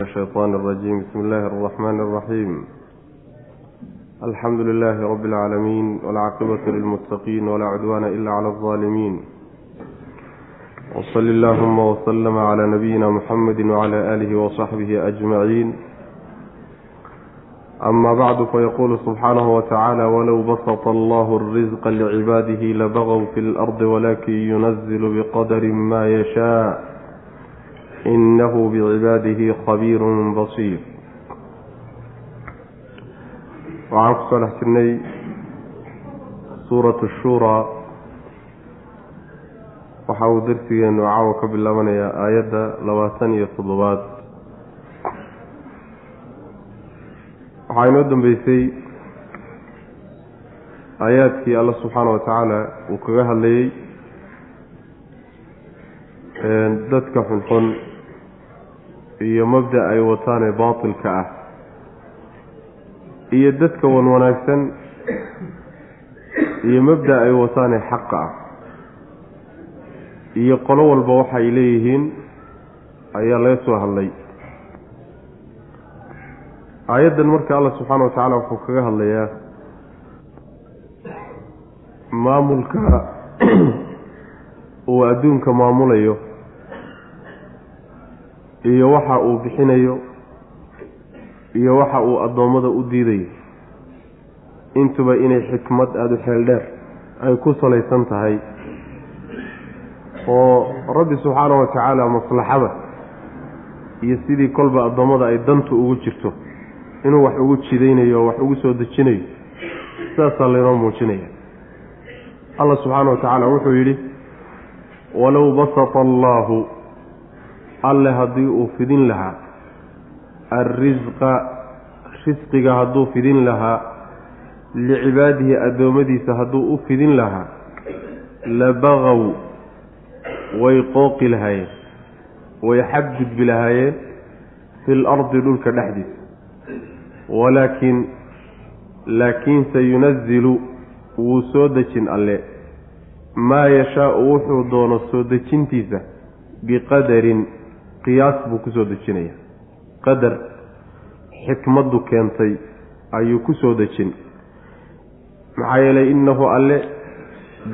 الشيطان الرجيم بسم الله الرحمن الرحيم الحمد لله رب العالمين والعاقبة للمتقين ولا عدوان إلا على الظالمين وصل اللهم وسلم على نبينا محمد وعلى آله وصحبه أجمعين أما بعد فيقول سبحانه وتعالى ولو بسط الله الرزق لعباده لبغوا في الأرض ولكن ينزل بقدر ما يشاء inahu bicibaadihi khabiirun basiir waxaan ku soo dhex jirnay suuratu shuuraa waxa uu darsigeenu caawa ka bilaabanayaa aayadda labaatan iyo toddobaad waxaa inoo dambeysay aayaadkii alla subxaana wa tacaala uu kaga hadlayey dadka xunxun iyo mabda ay wataan ee baatilka ah iyo dadka wan wanaagsan iyo mabda ay wataan ee xaqa ah iyo qolo walba waxa ay leeyihiin ayaa laga soo hadlay. Aayaddan marka allah subxaana wa tacaala wuxuu kaga hadlayaa maamulka uu adduunka maamulayo iyo waxa uu bixinayo iyo waxa uu addoommada u diidayo. Intuba inay xikmad aada u xeel dheer ay ku salaysan tahay. Oo rabbi subxaana wa tacaala maslaxada iyo sidii kolba addoommada ay dantu ugu jirto inuu wax ugu jidaynayo oo wax ugu soo dejinayo sidaasaa laynoo muujinaya. Allah subxaana wa tacaala wuxuu yidhi walow basata allaahu alle haddii uu fidin lahaa. Alrisqa risqiga hadduu fidin lahaa licibaadihi addoommadiisa hadduu u fidin lahaa labagaw way qooqi lahaayeen way xadgudbi lahaayeen fi lardi dhulka dhexdiisa. Walaakin laakiinse yunazilu wuu soo dejin alle. Maa yashaau wuxuu doono soo dejintiisa biqadarin qiyaas buu ku soo dejinaya. Qadar xikmaddu keentay ayuu ku soo dejin. Maxaa yeelay innahu alle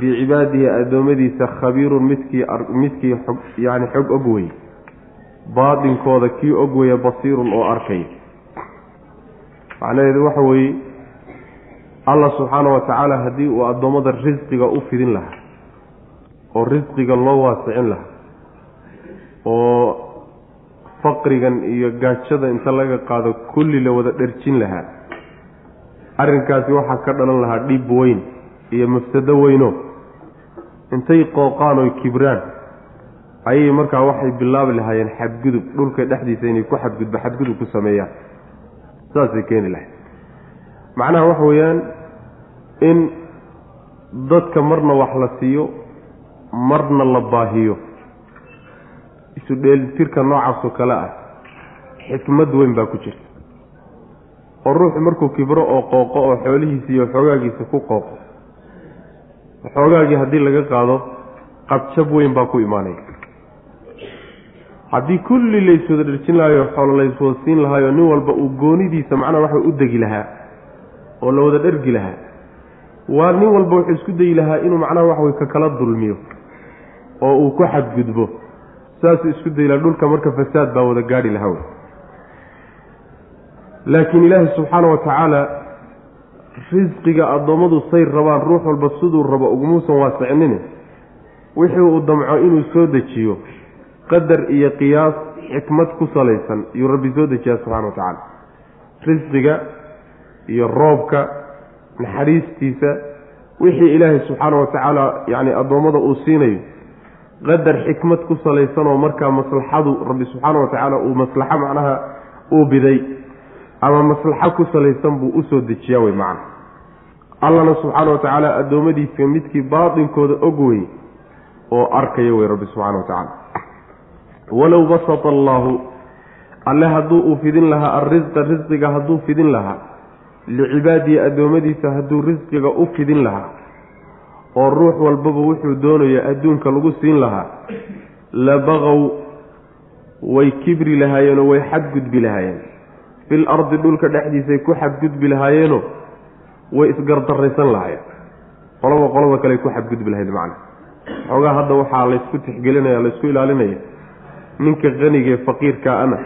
bicibaadihi addoommadiisa khabiirun midkii midkii xog yacni xog og wey baadinkooda kii og weya basiirun oo arkay. Macnaheedu waxa weeye allah subxaana wa tacaala haddii uu addoommada risqiga u fidin lahaa oo risqiga loo waasicin lahaa oo faqrigan iyo gaajada inta laga qaado kulli la wada dherjin lahaa. Arrinkaasi waxaa ka dhalan lahaa dhib weyn iyo mafsado weyno. Intay qooqaan oy kibraan ayay markaa waxay bilaabi lahaayeen xadgudub. Dhulka dhexdiisa inay ku xadgudba xadgudub ku sameeyaan. Saasay keeni lahayd. Macnaha waxa weeyaan in dadka marna wax la siiyo marna la baahiyo isu dheelitirka noocaasoo kale ah. Xikmad weyn baa ku jirta. Oo ruuxu markuu kibro oo qooqo oo xoolihiisa iyo xoogaagiisa ku qooqo xoogaagii haddii laga qaado qabjab weyn baa ku imaanaya. Haddii kulli la iswada dharjin lahayo xoolo la iswada siin lahaayo nin walba uu goonidiisa macnaha waxa u degi lahaa oo la wada dhergi lahaa waa nin walba wuxuu isku dayi lahaa inuu macnaha waxa wey ka kala dulmiyo oo uu ku xadgudbo saasuu isku dayla dhulka marka fasaad baa wada gaadhi lahaa wey laakiin ilaahi subxaana wa tacaala risqiga addoommadu say rabaan ruux walba siduu rabo ugumuusan waasicinin wixii uu damco inuu soo dejiyo qadar iyo qiyaas xikmad ku salaysan iyuu rabbi soo dejiyaa subxana wa tacaala risqiga iyo roobka naxariistiisa wixii ilaahay subxaana wa tacaala yacni addoommada uu siinayo qadar xikmad ku salaysan oo markaa maslaxadu rabbi subxaana wa tacaala uu maslaxo macnaha uu biday ama maslaxo ku salaysan buu u soo dejiyaa wey macna. Allana subxaana wa tacaala addoommadiisa midkii baatinkooda og wey oo arkaya wey rabbi subxana wa tacaala. Walow basata allaahu alle hadduu uu fidin lahaa alrisqa risqiga hadduu fidin lahaa licibaadihi addoommadiisa hadduu risqiga u fidin lahaa oo ruux walbaba wuxuu doonayo adduunka lagu siin lahaa labaqow way kibri lahaayeenoo way xadgudbi lahaayeen. Fil ardi dhulka dhexdiisay ku xadgudbi lahaayeenoo way isgardaraysan lahaayeen. Qoloba qolada kale ku xadgudbi lahayd macna. Xoogaa hadda waxaa laysku tixgelinaya laysku ilaalinaya. Ninka qanigae faqiirkaana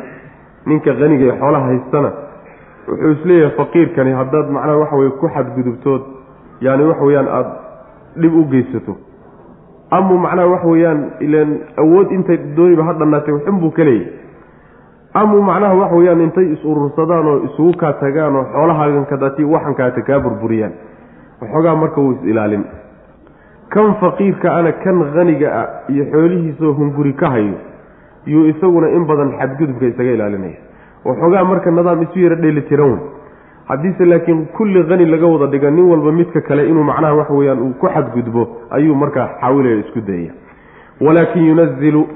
ninka qanigae xoolaha haystana wuxuu is leeyahay faqiirkani haddaad macnaha waxa weye ku xadgudubtood yaani waxa weeyaan aada dhib u geysato. Ama macnaha waxa weeyaan ilan awood intay dooniba ha dhannaatay waxun buu ka leeyahy ama macnaha waxa weeyaan intay is-urursadaan oo isugu kaa tagaan oo xoolahaagan kadati waxankaata kaa burburiyaan. Waxoogaa marka wuu is-ilaalin kan faqiirka ana kan haniga ah iyo xoolihiisoo hunguri ka hayo yuu isaguna in badan xadgudubka isaga ilaalinaya. Waxoogaa marka nidaam isu yara dheeli tiran wey haddiise laakiin kulli hani laga wada dhiga nin walba midka kale inuu macnaha waxa weyaan uu ku xadgudbo ayuu markaa xaawilaya isku dayaya walaakin yunazilu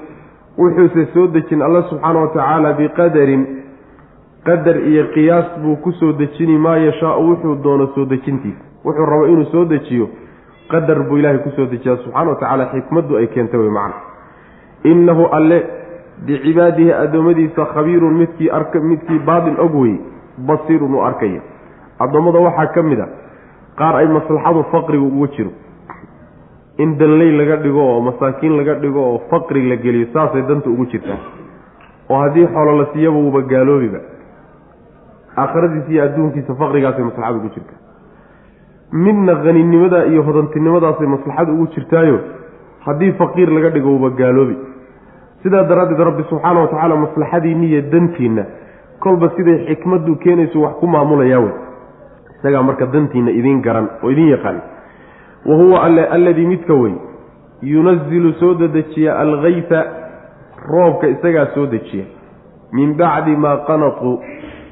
wuxuuse soo dejin alla subxaana wa tacaala biqadarin qadar iyo qiyaas buu ku soo dejini maa yashaau wuxuu doono soo dejintiisa wuxuu rabo inuu soo dejiyo qadar buu ilaahay ku soo dejiyaa subxana wa tacaala xikmaddu ay keentay wey macna. Innahu alle bicibaadihi addoommadiisa khabiirun midkii midkii baatin og wey basiirun uu arkaya. Addoommada waxaa ka mid a qaar ay maslaxadu faqrigu ugu jiro. In danley laga dhigo oo masaakiin laga dhigo oo faqri la geliyo saasay danta ugu jirtaa. Oo haddii xoolo la siiyaba uuba gaaloobiba. Aakhiradiisa iyo adduunkiisa faqrigaasay maslaxadu ugu jirtaa. Midna haninimada iyo hodantinimadaasay maslaxadu ugu jirtaayo haddii faqiir laga dhigo uuba gaaloobi. Sidaa daraaddeed rabbi subxaana wa tacaala maslaxadiinni iyo dantiinna kolba siday xikmaddu keenayso wax ku maamulayaa wey. Isagaa marka dantiinna idiin garan oo idiin yaqaan. Wa huwa alle alladii midka wey. Yunazilu soo dedejiya alkayfa roobka isagaa soo dejiya. Min bacdi maa qanatuu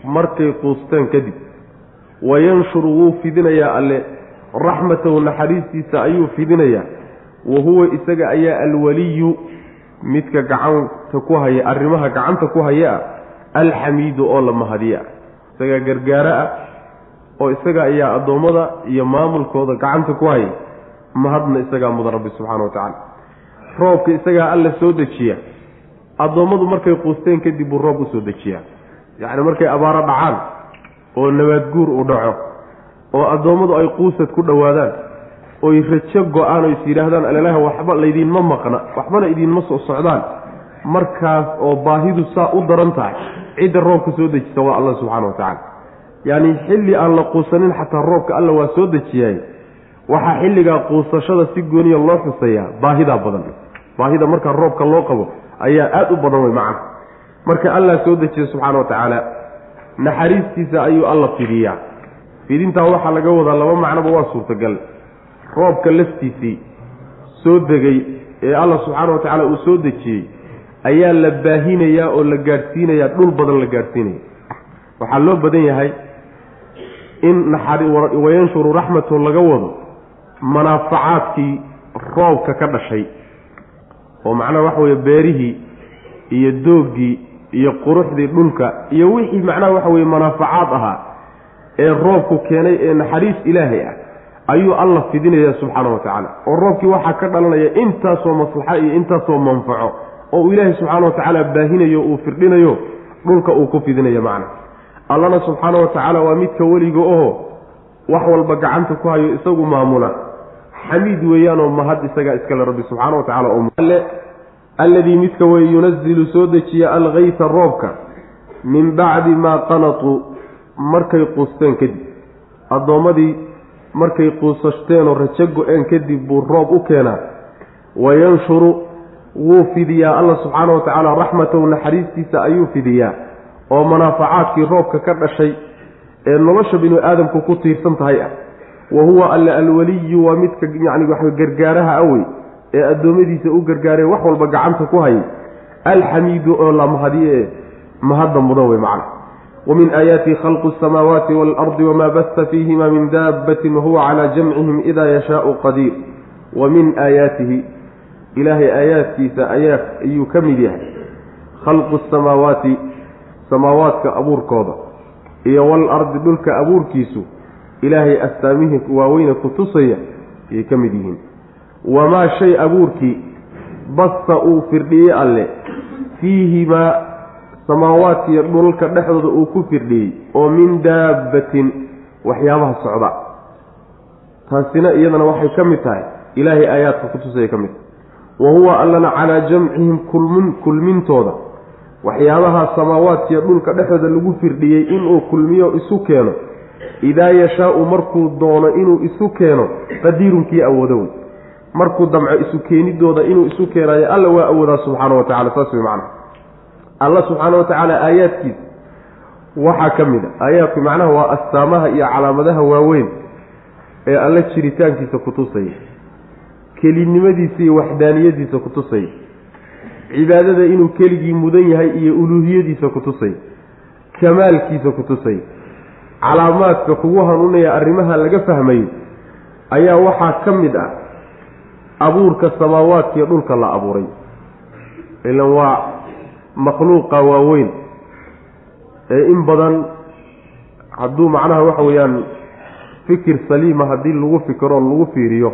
markay quustaan kadib. Wayanshuru wuu fidinayaa alle. Raxmatahu naxariistiisa ayuu fidinayaa. Wa huwa isaga ayaa alwaliyu midka gacanta ku haya arrimaha gacanta ku haya ah alxamiidu oo la mahadiye ah isagaa gargaaro ah oo isaga ayaa addoommada iyo maamulkooda gacanta ku haya mahadna isagaa mudan rabbi subxana wa tacaala. Roobka isagaa alla soo dejiya. Addoommadu markay quusteen kadib buu roob u soo dejiyaa yacni markay abaaro dhacaan oo nabaad guur uu dhaco oo addoommadu ay quusad ku dhowaadaan oy rajo go'aan oo is yidhaahdaan alalaha waxba laydinma maqna waxbana idinma soo socdaan markaas oo baahidu saa u daran tahay. Cidda roobka soo dejisa waa allah subxaana wa tacaala yacni xilli aan la quusanin xataa roobka alla waa soo dejiyaay waxaa xilligaa quusashada si gooniya loo xusayaa baahidaa badan. Baahida markaa roobka loo qabo ayaa aada u badan wey macana marka allah soo dejiya subxaana wa tacaala naxariistiisa ayuu alla fidiyaa. Fidintaa waxaa laga wadaa laba macnoba waa suurtagal. Roobka laftiisii soo degay ee alla subxaana wa tacaala uu soo dejiyey ayaa la baahinayaa oo la gaadhsiinayaa dhul badan la gaadhsiinaya. Waxaa loo badan yahay in wayanshuru raxmatu laga wado manaafacaadkii roobka ka dhashay. Oo macnaha waxa weeye beerihii iyo dooggii iyo quruxdii dhulka iyo wixii macnaha waxa weeye manaafacaad ahaa ee roobku keenay ee naxariis ilaahay ah ayuu alla fidinaya subxaana wa tacaala oo roobkii waxaa ka dhalanaya intaasoo maslaxa iyo intaasoo manfaco oo uu ilaahay subxaana wa tacaala baahinayo uu firdhinayo dhulka uu ku fidinayo macna. Allana subxaana wa tacaala waa midka weliga oho wax walba gacanta ku hayo isagu maamula. Xamiid weeyaanoo mahad isagaa iskale rabbi subxaana wa tacala oo alladii midka wey yunazilu soo dejiya alkayta roobka min bacdi maa qanatuu markay quusteen kadib. Addoommadii markay quusashteenoo rajo go-een kadib buu roob u keenaa. Wayanshuru wuu fidiyaa. Alla subxaana wa tacaala raxmatahu naxariistiisa ayuu fidiyaa. oo manaafacaadkii roobka ka dhashay ee nolosha binu aadamku ku tiirsan tahay ah. wa huwa alle alwaliyu waa midka yacni waxa gargaaraha awey ee addoommadiisa u gargaaree wax walba gacanta ku hayay. alxamiidu oo la mahadiye mahadda mudan wey macna. wamin aayaatihi khalqu asamaawaati waalardi wamaa basta fiihima min daabbatin wahuwa calaa jamcihim idaa yashaau qadiir. wa min aayaatihi ilaahay aayaadkiisa ayaa ayuu ka mid yahay. Khalqu asamaawaati samaawaadka abuurkooda iyo waalardi dhulka abuurkiisu ilaahay astaamihii waaweyne ku tusaya ayay ka mid yihiin. Wamaa shay abuurkii basta uu firdhiyey alle fiihimaa samaawaadka iyo dhulka dhexdooda uu ku firdhiyey oo min daabbatin waxyaabaha socda. Taasina iyadana waxay ka mid tahay ilaahay aayaadka kutusaya ka mid wa huwa allana calaa jamcihim kulmin kulmintooda. Waxyaabaha samaawaadka iyo dhulka dhexdooda lagu firdhiyey inuu kulmiyo isu keeno. Idaa yashaau markuu doono inuu isu keeno qadiirunkii awoodo wey. Markuu damco isu keenidooda inuu isu keenayo alla waa awoodaa subxaana wa tacala saas wey macnaha. Alla subxaana wa tacaala aayaadkiisa waxaa ka mid a. Aayaadku macnaha waa astaamaha iyo calaamadaha waaweyn ee alla jiritaankiisa kutusaya kelinimadiisa iyo waxdaaniyadiisa kutusaya cibaadada inuu keligii mudan yahay iyo uluuhiyadiisa kutusaya kamaalkiisa kutusaya calaamaadka kugu hanuunaya arrimaha laga fahmayo ayaa waxaa ka mid ah abuurka samaawaadka iyo dhulka la abuuray. Ilan waa makhluuqa waaweyn ee in badan hadduu macnaha waxa weeyaan fikir saliima haddii lagu fikiro lagu fiiriyo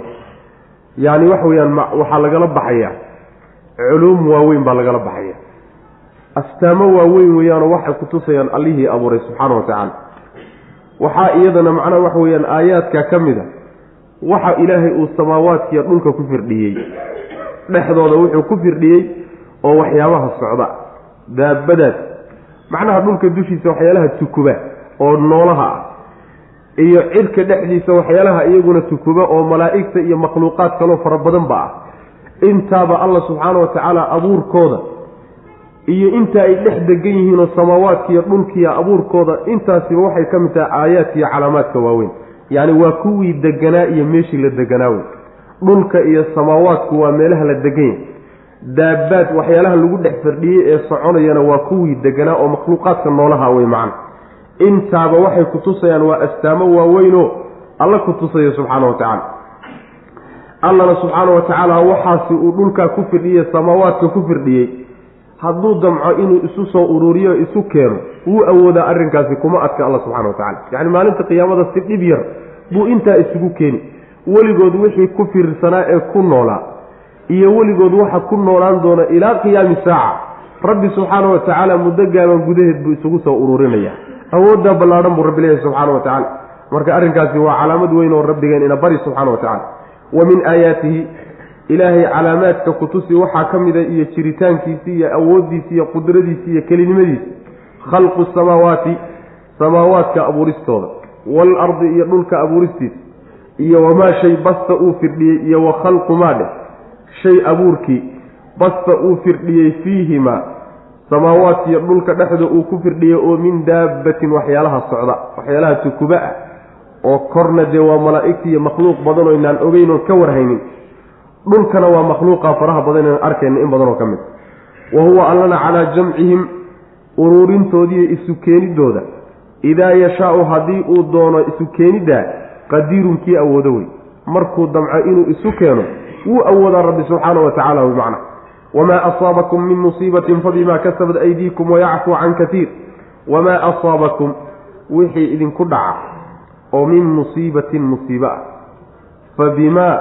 yacni waxa weeyaan waxaa lagala baxaya culuum waaweyn baa lagala baxaya astaamo waaweyn weeyaanoo waxay kutusayaan allihii abuuray subxaana wa tacaala. Waxaa iyadana macnaha waxa weeyaan aayaadka ka mid a waxa ilaahay uu samaawaadkiiyo dhulka ku firdhiyey. Dhexdooda wuxuu ku firdhiyey oo waxyaabaha socda. Daabadaas macnaha dhulka dushiisa waxyaalaha tukuba oo noolaha ah iyo cirka dhexdiisa waxyaalaha iyaguna tukuba oo malaa'igta iyo makhluuqaad kaloo fara badanba ah. Intaaba allah subxaana wa tacaala abuurkooda iyo inta ay dhex degan yihiinoo samaawaadkiiyo dhulkiiyo abuurkooda intaasiba waxay ka mid tahay aayaadka iyo calaamaadka waaweyn. Yacni waa kuwii deganaa iyo meeshii la deganaa wey dhulka iyo samaawaadku waa meelaha la degan yahay. Daabaad waxyaalaha lagu dhex fardhiyey ee soconayana waa kuwii deganaa oo makhluuqaadka noolaha wey macna intaaba waxay kutusayaan waa astaamo waaweynoo alla ku tusaya subxaana wa tacaala. Allana subxaana wa tacaala waxaasi uu dhulkaa ku firdhiyey samaawaadka ku firdhiyey. Hadduu damco inuu isu soo ururiyo isu keeno wuu awoodaa arrinkaasi kuma adka alla subxana wa tacala yacni maalinta qiyaamada si dhib yar buu intaa isugu keeni. Weligood wixii ku fiirsanaa ee ku noolaa iyo weligood waxa ku noolaan doona ilaa qiyaami saaca rabbi subxaana wa tacaala muddo gaaban gudaheed buu isugu soo ururinaya awooddaa ballaadhan buu rabbi leeyahay subxaana wa tacaala. Marka arrinkaasi waa calaamad weyn oo rabbigeen ina bari subxana wa tacala wa min aayaatihi ilaahay calaamaadka kutusi waxaa ka mida iyo jiritaankiisi iyo awooddiisi iyo qudradiisi iyo kelinimadiisi. Khalqu samaawaati samaawaadka abuuristooda. Waalardi iyo dhulka abuuristiisa. Iyo wamaa shay basta uu firdhiyey iyo wa khalqu maa dheh. Shay abuurkii basta uu firdhiyey fiihimaa samaawaadka iyo dhulka dhexda uu ku firdhiyey oo min daabbatin waxyaalaha socda waxyaalaha tukuba ah oo korna dee waa malaa'igta iyo makhluuq badan oo inaan ogeyn oon ka warhaynin. Dhulkana waa makhluuqa faraha badan inaan arkayna in badanoo ka mid. Wa huwa allana calaa jamcihim uruurintoodiiyo isu keenidooda idaa yashaau haddii uu doono isu keeniddaa qadiirun kii awoodo wey markuu damco inuu isu keeno wuu awoodaa rabbi subxaana wa tacala bimacna wamaa asaabakum min musiibatin fabimaa kasabat aydiikum wayacfuu can katiir wamaa asaabakum wixii idinku dhaca oo min musiibatin musiibo ah fa bimaa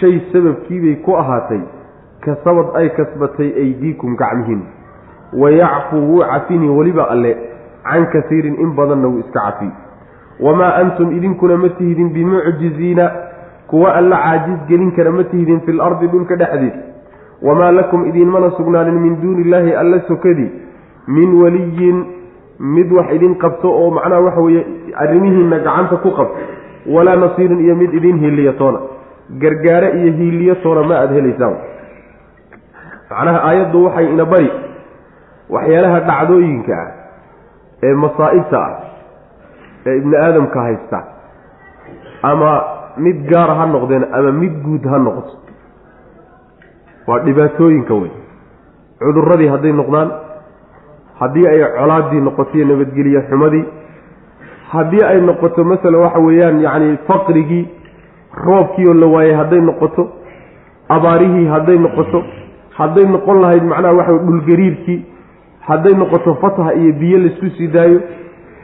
shay sababkiibay ku ahaatay kasabad ay kasbatay aydiikum gacmihiin wayacfuu wuu cafini weliba alle can kasiirin in badanna wuu iska cafiy wamaa antum idinkuna ma tihidin bimucjiziina kuwa alla caajiz gelin kara ma tihidin fil ardi dhulka dhexdiis wamaa lakum idiinmana sugnaanin min duuni illaahi alla sokadii min waliyin mid wax idin qabto oo macnaha waxa weeye arrimihiinna gacanta ku qabto walaa nasiirin iyo mid idin hiiliya toona gargaare iyo hiiliyo toona ma aada helaysaan macnaha aayaddu waxay ina bari waxyaalaha dhacdooyinka ah ee masaa'ibta ah ee ibni aadamka haysta ama mid gaara ha noqdeen ama mid guud ha noqdo waa dhibaatooyinka wey cudurradii hadday noqdaan haddii ay colaaddii noqotoiyo nabadgeliye xumadii haddii ay noqoto masala waxa weeyaan yacni faqrigii roobkiioo la waayey hadday noqoto abaarihii hadday noqoto hadday noqon lahayd macnaha waxa dhulgariirkii hadday noqoto fataha iyo biyo la isku sii daayo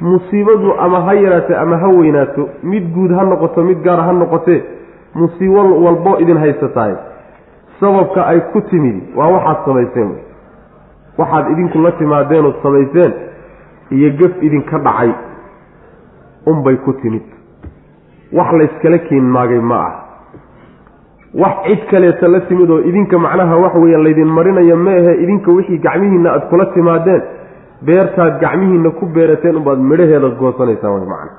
musiibadu ama ha yaraato ama ha weynaato mid guud ha noqoto mid gaara ha noqotee musiibo walbo idin haysataay sababka ay ku timid waa waxaad samayseen waxaad idinku la timaadeen ood samayseen iyo gef idinka dhacay unbay ku timid. Wax layskala keen maagay ma ah. Wax cid kaleeta la timid oo idinka macnaha waxa weeyaan laydin marinaya ma ahe idinka wixii gacmihiinna aada kula timaadeen beertaad gacmihiinna ku beerateen unbaad midhaheeda goosanaysaan way macna.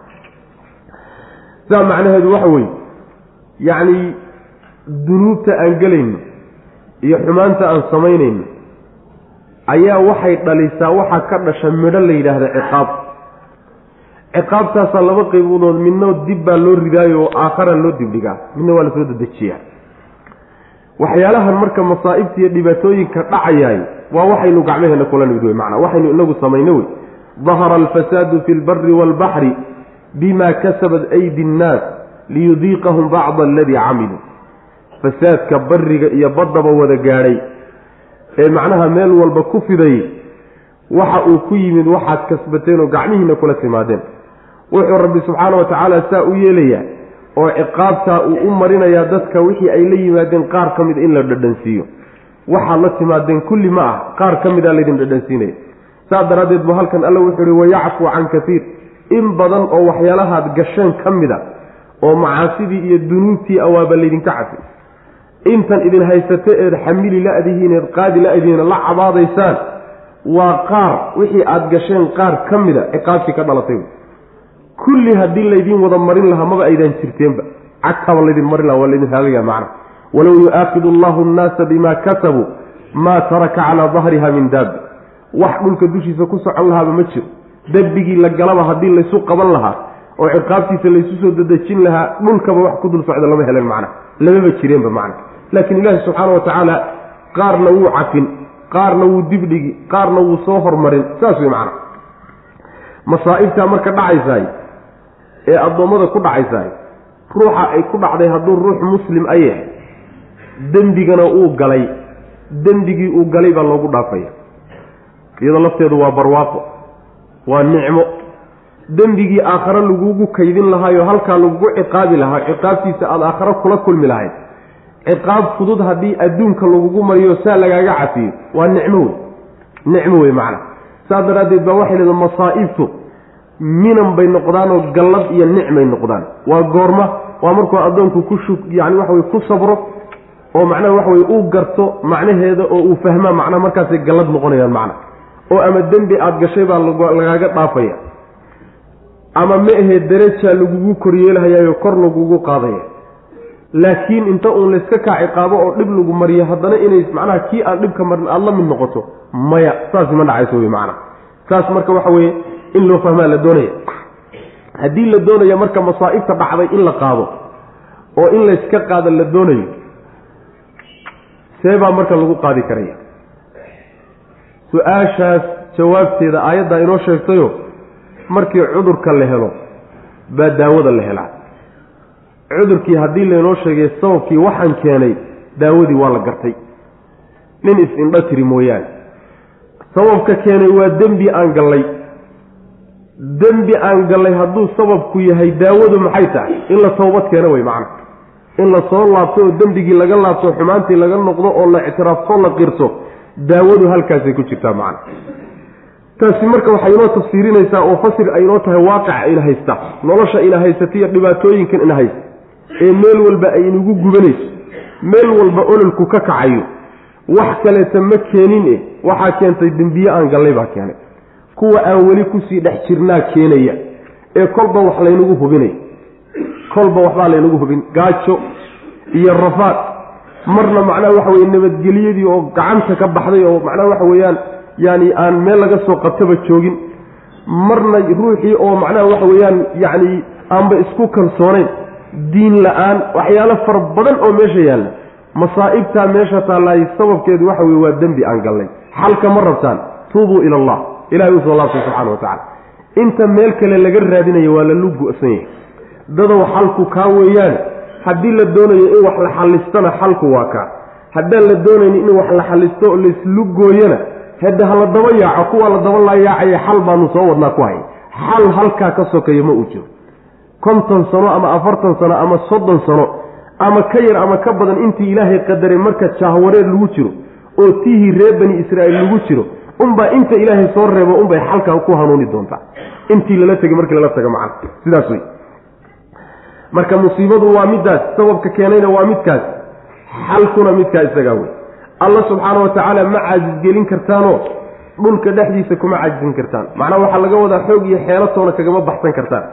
Saa macnaheedu waxa weeye yacni dunuubta aan gelayno iyo xumaanta aan samaynayno ayaa waxay dhalisaa waxaa ka dhasha midho la yidhaahda ciqaab. Ciqaabtaasaa laba qaybodood midna dib baa loo ridaayo oo aakhara loo dibdhigaa midna waa la soo dedejiyaa waxyaalahan marka masaa'ibta iyo dhibaatooyinka dhacayaay waa waxaynu gacmaheenna kula nimid wey macnaa waxaynu inagu samayno wey. Dahara alfasaadu fi lbari waalbaxri bima kasabat aydi nnaas liyudiiqahum bacda aladii camiluu fasaadka bariga iyo baddaba wada gaadhay. Ee macnaha meel walba ku fiday waxa uu ku yimid waxaad kasbateen oo gacmihiina kula timaadeen. Wuxuu rabbi subxaana wa tacaala saa u yeelayaa oo ciqaabtaa uu u marinayaa dadka wixii ay la yimaadeen qaar ka mid in la dhadhansiiyo. Waxaad la timaadeen kulli ma ah qaar ka mid a laydin dhadhansiinaya. Saas daraaddeed bu halkan alla wuxuu uhi wayacfu can katiir in badan oo waxyaalahaad gasheen ka mid a oo macaasidii iyo dunuubtii awaaba laydinka cafi intan idin haysate eed xamili la-dihiin eed qaadi la-dihiina la cabaadaysaan waa qaar wixii aada gasheen qaar ka mida ciqaabtii ka dhalatay. Kulli haddii laydin wada marin lahaa maba aydaan jirteenba. Cagtaba laydin marin laha waa laydin haagaya macna. Walow yu-aakidu allahu nnaasa bima kasabuu maa taraka calaa dahriha min daabi wax dhulka dushiisa ku socon lahaaba ma jiro. Dembigii la galaba haddii laysu qaban lahaa oo ciqaabtiisa laysu soo dadejin lahaa dhulkaba wax ku dul socda lama helen macna. Lamaba jireenba macna laakiin ilaahi subxaana wa tacaala qaarna wuu cafin qaarna wuu dibdhigi qaarna wuu soo hormarin. Saas wey macna. Masaa'ibtaa marka dhacaysaay ee addoommada ku dhacaysaay ruuxa ay ku dhacday hadduu ruux muslim a yahay dembigana uu galay dembigii uu galay baa loogu dhaafaya. Iyadoo lafteedu waa barwaaqo waa nicmo. Dembigii aakhare lagugu kaydin lahaayo halkaa lagugu ciqaabi lahaa ciqaabtiisa aada aakhare kula kulmi lahayd ciqaab fudud haddii adduunka lagugu mariyo saa lagaaga cafiyo waa nicmo wey nicmo wey macna. Saas daraaddeed baa waxay leeda masaa'ibtu minan bay noqdaanoo gallad iyo nicmay noqdaan. Waa goorma waa markuu addoonku ku shug yani waxa weye ku sabro oo macnaha waxa weye uu garto macnaheeda oo uu fahmaa macnaha markaasay gallad noqonayaan macna. Oo ama dembi aada gashay baa lagaaga dhaafaya. Ama ma ahee darajaa lagugu koryeelhayaayo kor lagugu qaadaya laakiin inta uun layska kaa ciqaabo oo dhib lagu mariyo haddana inay macnaha kii aan dhibka marin aada la mid noqoto maya. Saasi ma dhacayso wey macana saas marka waxa weeye in loo fahmaa la doonaya. Haddii la doonaya marka masaa'ibta dhacday in la qaado oo in layska qaado la doonayo see baa marka lagu qaadi karaya. Su'aashaas jawaabteeda aayaddaa inoo sheegtayo markii cudurka la helo baa daawada la helaa cudurkii haddii laynoo sheegay sababkii waxaan keenay daawadii waa la gartay. Nin is-indho tiri mooyaane. Sababka keenay waa dembi aan gallay. Dembi aan gallay hadduu sababku yahay daawadu maxay tahay? In la toobad keeno wey macna. In la soo laabto oo dembigii laga laabto xumaantii laga noqdo oo la ictiraafto la qirto daawadu halkaasay ku jirtaa macna. Taasi marka waxay inoo tafsiirinaysaa oo fasir ay inoo tahay waaqica ina haysta nolosha ina haysata iyo dhibaatooyinkan ina haysta ee meel walba ay inugu gubanayso meel walba ololku ka kacayo wax kaleeta ma keenin e waxaa keentay dembiye aan gallay baa keenay. Kuwa aan weli ku sii dhex jirnaa keenaya ee kolba wax laynagu hubinay. Kolba waxbaa laynagu hubin gaajo iyo rafaad. Marna macnaha waxa weye nabadgelyadii oo gacanta ka baxday oo macnaha waxa weeyaan yaani aan meel laga soo qabtaba joogin. Marna ruuxii oo macnaha waxa weeyaan yacni aanba isku kalsoonayn diin la'aan waxyaalo fara badan oo meesha yaalla masaa'ibtaa meesha taallaay sababkeedu waxa weye waa dembi aan gallay. Xalka ma rabtaan. Tuubuu ila allah. Ilahay u soo laabtay subxana wa tacala inta meel kale laga raadinayo waa lalu go-san yahay. Dadow xalku kaa weeyaan. Haddii la doonayo in wax la xallistana xalku waa kaa. Haddaan la doonayni in wax la xallisto oo laislu gooyana hadda hala daba yaaco kuwa la daba layaacaya xal baanu soo wadnaa ku hay xal halkaa ka sokeeya ma uu jiro konton sano ama afartan sano ama soddon sano ama ka yar ama ka badan intii ilaahay qadaray marka jaahwareer lagu jiro oo tihii reer bani israa'iil lagu jiro unbaa inta ilaahay soo reebo unbay xalkaa ku hanuuni doontaa intii lala tegay markii lala taga macana sidaas wey marka musiibadu waa middaas sababka keenayna waa midkaas. Xalkuna midkaa isagaa wey alla subxaana wa tacaala ma caajisgelin kartaanoo dhulka dhexdiisa kuma caajizin kartaan. Macnaha waxaa laga wadaa xoog iyo xeelatoona kagama baxsan kartaan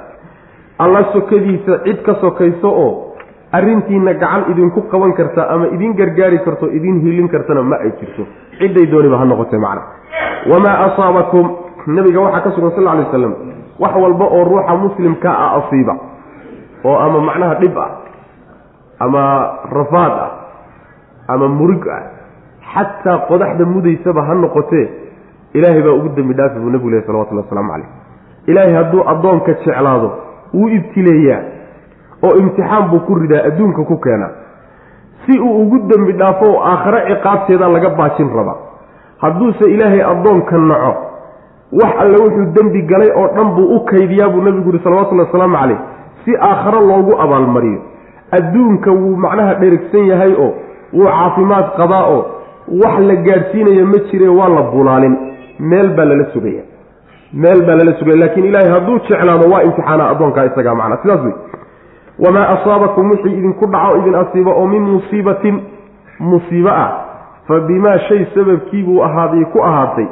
alla sokadiisa cid ka sokayso oo arrintiina gacan idinku qaban karta ama idin gargaari karto idin hilin kartana ma ay jirto. Cidday dooniba ha noqotee macna. Wamaa asaabakum nabiga waxaa ka sugan sal alay waslam wax walba oo ruuxa muslimka ah asiiba oo ama macnaha dhib ah ama rafaad ah ama murig ah xataa qodaxda mudaysaba ha noqotee ilaahay baa ugu dembi dhaafi buu nebigu lehy salawatulli waslamu calayh. Ilaahay hadduu addoonka jeclaado wuu ibtileeyaa oo imtixaan buu ku ridaa adduunka ku keenaa si uu ugu dembi dhaafo oo aakhare ciqaabteeda laga baajin raba. Hadduuse ilaahay addoonka naco wax alle wuxuu dembi galay oo dhan buu u kaydiyaa buu nebigu yihi salawatullahi wasalaamu calayh si aakhare loogu abaalmariyo. Adduunka wuu macnaha dherigsan yahay oo wuu caafimaad qabaa oo wax la gaadhsiinaya ma jire waa la bulaalin. Meel baa lala sugaya meel baa lala sugaya laakiin ilaahay hadduu jeclaado waa imtixaana addoonkaa isagaa macna sidaas wey wamaa asaabakum wixii idinku dhaco idin asiiba oo min musiibatin musiibo ah. Fa bimaa shay sababkiibuu ahaaday ku ahaatay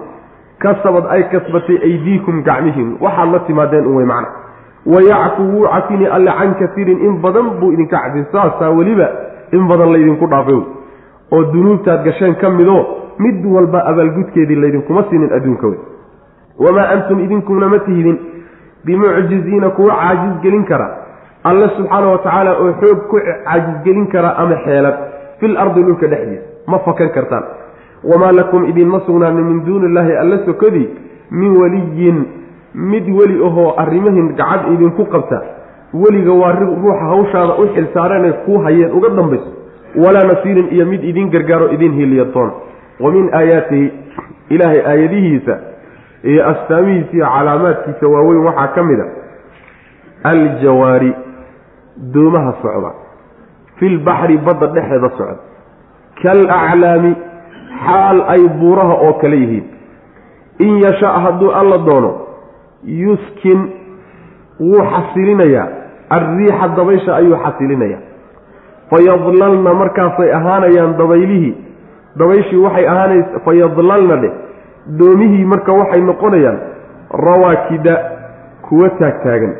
kasabad ay kasbatay aydiikum gacmihiin waxaad la timaadeen un wey macna. Wayacfu wuu cafini alle can kasiirin in badan buu idinka cafin saasaa weliba in badan laydinku dhaafay oo dunuubtaad gasheen ka midoo mid walba abaalgudkeedii laydinkuma siinin adduunka wey wamaa antum idinkuna ma tihidin bimucjiziina kuwa caajis gelin kara alle subxaana wa tacaala oo xoog ku caajisgelin kara ama xeelad fil ardi dhulka dhexdiisa ma fakan kartaan wamaa lakum idinma sugnaanin min duuni illaahi alla sokadii min weliyin mid weli ahoo arrimahin gacad idinku qabta weliga waa ruuxa hawshaada u xilsaaranee kuu hayeen uga dambayso walaa nasiirin iyo mid idin gargaaro idin hiliyadoon wa min aayaatihi ilaahay aayadihiisa iyo astaamihiisa iyo calaamaadkiisa waaweyn waxaa ka mid a aljawaari doomaha socda. Filbaxri badda dhexeeda socda. Kal aclaami xaal ay buuraha oo kale yihiin. In yasha hadduu alla doono yuskin wuu xasilinayaa. Alriixa dabaysha ayuu xasilinayaa. Fayadlalna markaasay ahaanayaan dabaylihii dabayshii waxay ahaanaysa fayadlalna dheh doomihii marka waxay noqonayaan rawaakida kuwa taagtaagan.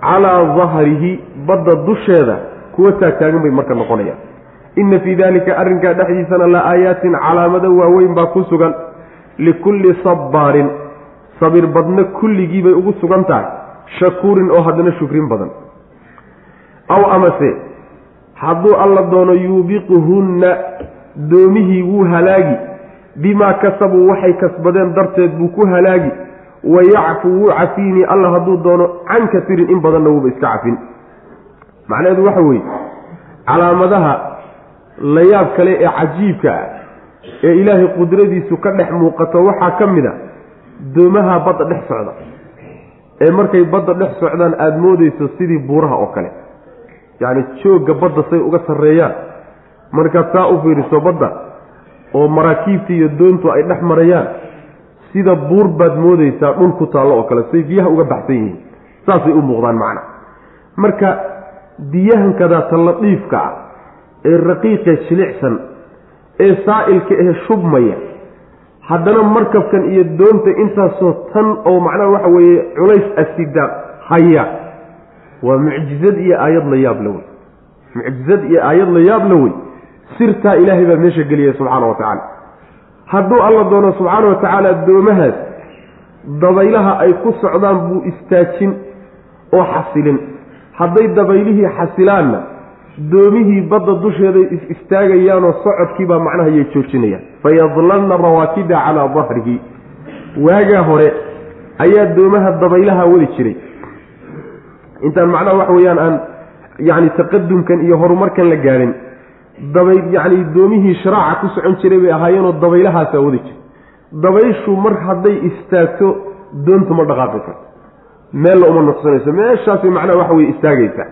Calaa dahrihi badda dusheeda kuwa taagtaagan bay marka noqonayaan. Inna fii daalika arrinkaa dhexdiisana la aayaatin calaamado waaweyn baa ku sugan. Likulli sabbaarin sabir badna kulligii bay ugu sugan tahay. Shakuurin oo haddana shukrin badan. Aw amase hadduu alla doono yuubiquhunna doomihii wuu halaagi bimaa kasabuu waxay kasbadeen darteed buu ku halaagi. Wayacfu wuu cafiini alla hadduu doono can kasirin in badanna wuuba iska cafin. Macnaheedu waxa weeye calaamadaha la yaab kale ee cajiibka ah ee ilaahay qudradiisu ka dhex muuqato waxaa ka mid a doomaha badda dhex socda. Ee markay badda dhex socdaan aada moodeyso sidii buuraha oo kale. Yacni joogga badda say uga sarreeyaan. Markaad saa u fiiriso badda oo maraakiibta iyo doontu ay dhex marayaan sida buur baad moodeysaa dhul ku taallo oo kale say biyaha uga baxsan yihiin saasay u muuqdaan macna. Marka biyahankadaata ladiifka ah ee raqiiqee jilicsan ee saa'ilka ee shubmaya haddana markabkan iyo doonta intaasoo tan oo macnaha waxa weeye culays asida haya. Waa mucjizad iyo aayad la yaab la wey. Mucjizad iyo aayad la yaab la wey sirtaa ilaahay baa meesha geliyay subxaana wa tacaala. Hadduu alla doono subxaana wa tacaala doomahaas dabaylaha ay ku socdaan buu istaajin oo xasilin. Hadday dabaylihii xasilaanna doomihii badda dusheeday is istaagayaanoo socodkiibaa macnaha yay joojinayaan. Fayadlalna rawaakida calaa dahrihi. Waagaa hore ayaa doomaha dabaylaha wadi jiray. Intaan macnaha waxa weeyaan aan yacni taqadumkan iyo horumarkan la gaadhin dabay yacni doomihii sharaaca ku socon jiray bay ahaayeenoo dabaylahaasaa wadi jiray. Dabayshu mar hadday istaagto doontu ma dhaqaaqi karto meella uma nuqsanayso. Meeshaasay macnaha waxa weye istaagaysaa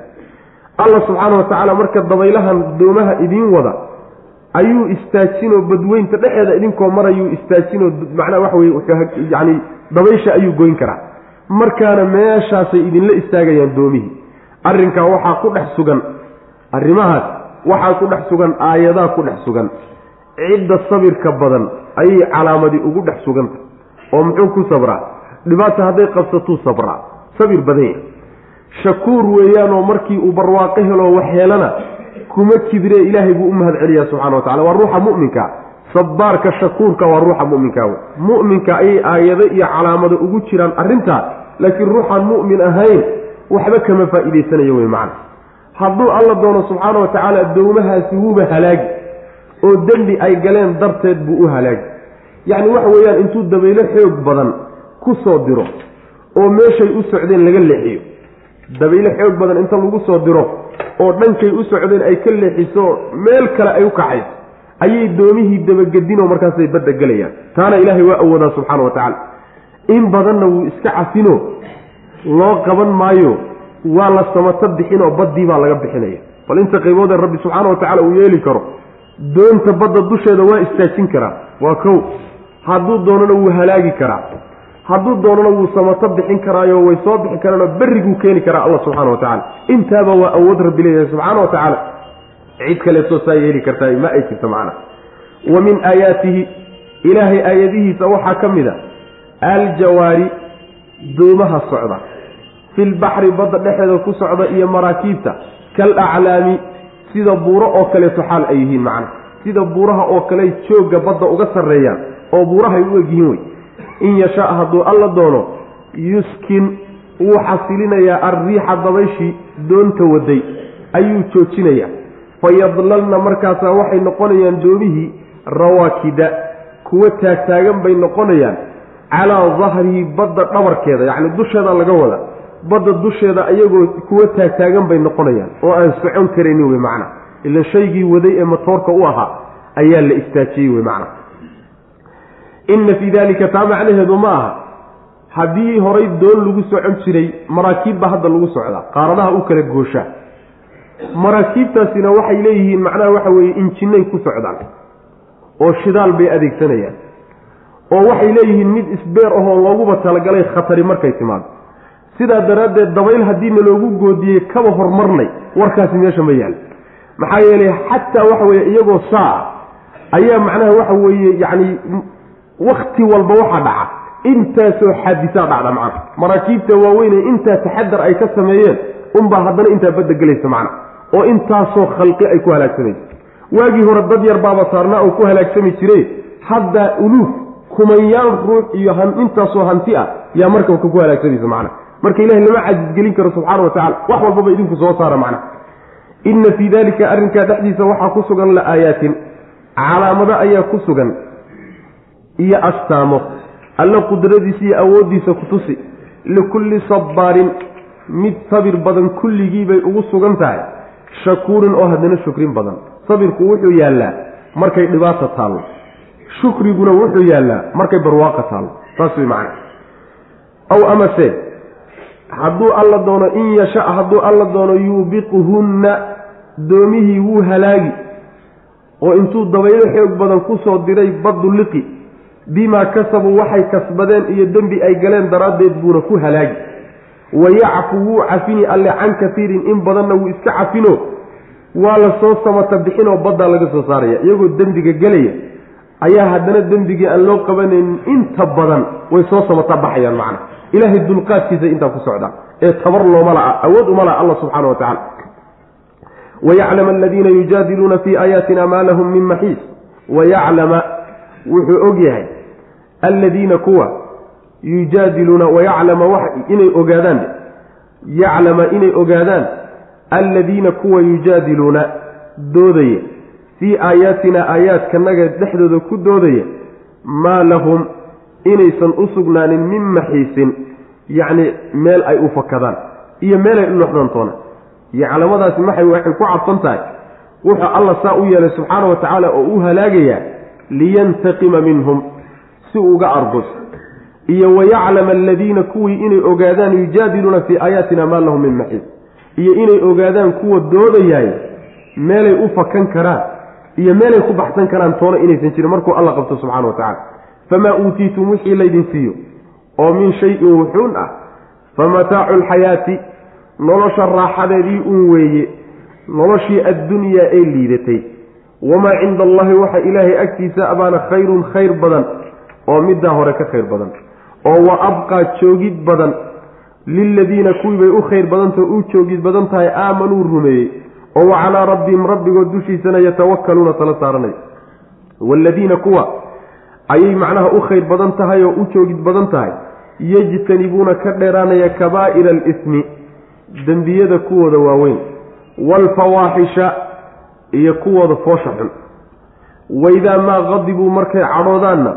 allah subxaana wa tacaala marka dabaylahan doomaha idiin wada ayuu istaajinoo badweynta dhexeeda idinkoo marayuu istaajinoo macnaha waxa weye yani dabaysha ayuu goyn karaa. Markaana meeshaasay idinla istaagayaan doomihii. Arrinkaa waxaa ku dhex sugan arrimahaas waxaa ku dhex sugan aayadaa ku dhex sugan. Cidda sabirka badan ayay calaamadii ugu dhex suganta oo muxuu ku sabraa? Dhibaata hadday qabsatuu sabraa. Sabir badan yahay. Shakuur weeyaanoo markii uu barwaaqo helo wax heelana kuma kibiree ilaahay buu u mahad celiyaa subxana wa tacala waa ruuxa mu'minka. Sabaarka shakuurka waa ruuxa mu'minka. Mu'minka ayay aayado iyo calaamado ugu jiraan arrintaa laakiin ruuxaan mu'min ahayn waxba kama faa'iidaysanayo wey macna hadduu alla doono subxaana wa tacaala dowmahaasi wuuba halaagi oo dembi ay galeen darteed buu u halaagi yacni waxa weeyaan intuu dabaylo xoog badan ku soo diro oo meeshay u socdeen laga leexiyo. Dabaylo xoog badan inta lagu soo diro oo dhankay u socdeen ay ka leexiso meel kale ay u kacayso ayay doomihii dabagedinoo markaasay badda gelayaan taana ilaahay waa awoodaa subxaana wa tacaala. In badanna wuu iska cafino loo qaban maayo waa la samato bixinoo baddii baa laga bixinaya. Bal inta qayboodee rabbi subxaana wa tacala uu yeeli karo doonta badda dusheeda waa istaajin karaa. Waa kow hadduu doonana wuu halaagi karaa. Hadduu doonana wuu samato bixin karaayo way soo bixi karaanoo berriguu keeni karaa alla subxana wa tacala intaaba waa awood rabbi leeyahay subxaana wa tacaala. Cid kaleetoo saa yeeli kartaa ma ay jirto macna. Wa min aayaatihi ilaahay aayadihiisa waxaa ka mid a. Aljawaari doomaha socda filbaxri badda dhexeeda ku socda iyo maraakiibta kal aclaami sida buuro oo kaleeto xaal ay yihiin macna sida buuraha oo kale joogga badda uga sarreeyaan oo buurahay u egyihiin wey. In yashaa hadduu alla doono yuskin wuu xasilinayaa alriixa dabayshii doonta waday ayuu joojinayaa. Fayadlalna markaasaa waxay noqonayaan doomihii rawaakida kuwa taagtaagan bay noqonayaan calaa dahrihi badda dhabarkeeda yacni dusheeda laga wada badda dusheeda ayagoo kuwa taagtaagan bay noqonayaan oo aan socon karaynin wey macna ilan shaygii waday ee matoorka u ahaa ayaa la istaajiyey wey macna inna fii dalika taa macnaheedu ma aha. Haddii horay doon lagu socon jiray maraakiib baa hadda lagu socdaa qaaradaha u kala gooshaa maraakiibtaasina waxay leeyihiin macnaha waxa weeye injinnay ku socdaan oo shidaal bay adeegsanayaan oo waxay leeyihiin mid isbeer ahoo looguba talagalay khatari markay timaado sidaa daraaddeed dabayl haddiina loogu goodiyey kaba hormarnay warkaasi meesha ma yaal. Maxaa yeelay xataa waxa weeye iyagoo saa ayaa macnaha waxa weeye yacni wakti walba waxaa dhaca. Intaasoo xaadisaa dhacda macna. Maraakiibta waaweyne intaa taxadar ay ka sameeyeen unbaa haddana intaa badda gelaysa macna. Oo intaasoo khalqi ay ku halaagsamaysa waagii hore dad yar baaba saarnaa oo ku halaagsami jire hadda uluuf kumanyaal ruux iyo intaasoo hanti ah yaa markabka ku halaagsamaysa macna marka ilahi lama cajisgelin karo subxaana wa tacala wax walbaba idinku soo saara macna. Inna fii dalika arrinkaa dhexdiisa waxaa ku sugan la aayaatin. Calaamado ayaa ku sugan. Iyo astaamo. Alla qudradiisa iyo awooddiisa ku tusi. Likulli sabbaarin. Mid sabir badan kulligii bay ugu sugan tahay. Shakuurin oo haddana shukrin badan. Sabirku wuxuu yaallaa. Markay dhibaata taallo shukriguna wuxuu yaallaa. Markay barwaaqa taallo saas way macana aw amase hadduu alla doono in yasha hadduu alla doono yuubiquhunna doomihii wuu halaagi. Oo intuu dabaylo xoog badan ku soo diray baddu liqi. Bimaa kasabuu waxay kasbadeen iyo dembi ay galeen daraaddeed buuna ku halaagi. Wayacfu wuu cafini alle can katiirin in badanna wuu iska cafino. Waa la soo samata bixinoo baddaa laga soo saaraya iyagoo dembiga gelaya. Ayaa haddana dembigii aan loo qabanaynin inta badan way soo samata baxayaan macna ilaahay dulqaadkiisa intaa ku socdaa ee tabar looma la'a awood uma laha allah subxana wa tacala wayaclama aladiina yujaadiluuna fii aayaatina maa lahum min maxiis. Wayaclama wuxuu og yahay alladiina kuwa yujaadiluuna wayaclama inay ogaadaan yaclama inay ogaadaan alladiina kuwa yujaadiluuna doodaya fii aayaatina aayaadkanaga dhexdooda ku doodaya maa lahum inaysan u sugnaanin min maxiisin yacni meel ay u fakadaan iyo meel ay u noxdoontoona yaclamadaasi maxay waxay ku cadsan tahay? Wuxuu alla saa u yeelay subxaana wa tacaala oo u halaagayaa liyantaqima minhum si uga argos iyo wayaclama aladiina kuwii inay ogaadaan yujaadiluuna fii aayaatina maa lahum min maxiis. Iyo inay ogaadaan kuwa doodayaay meelay u fakan karaan iyo meelay ku baxsan karaan toona inaysan jirin. Markuu alla qabto subxana wa tacala famaa uutiitum wixii laydin siiyo oo min shayin wuxuun ah fa mataacu alxayaati nolosha raaxadeedii uun weeye noloshii addunyaa ee liidatay wamaa cinda allahi waxa ilaahay agtiisa abaana khayrun khayr badan oo middaa hore ka khayr badan oo wa abqaa joogid badan liladiina kuwii bay u khayr badantao u joogid badan tahay aamanuu rumeeyey oo wa calaa rabbihim rabbigood dushiisana yatawakkaluuna tala saaranay waaladiina kuwa ayay macnaha u khayr badan tahay oo u joogid badan tahay. Yejtanibuuna ka dheeraanaya kabaa'ira alismi dembiyada kuwooda waaweyn. Waalfawaaxisha iyo kuwooda foosha xun. Waidaa maa qadibuu markay cadhoodaanna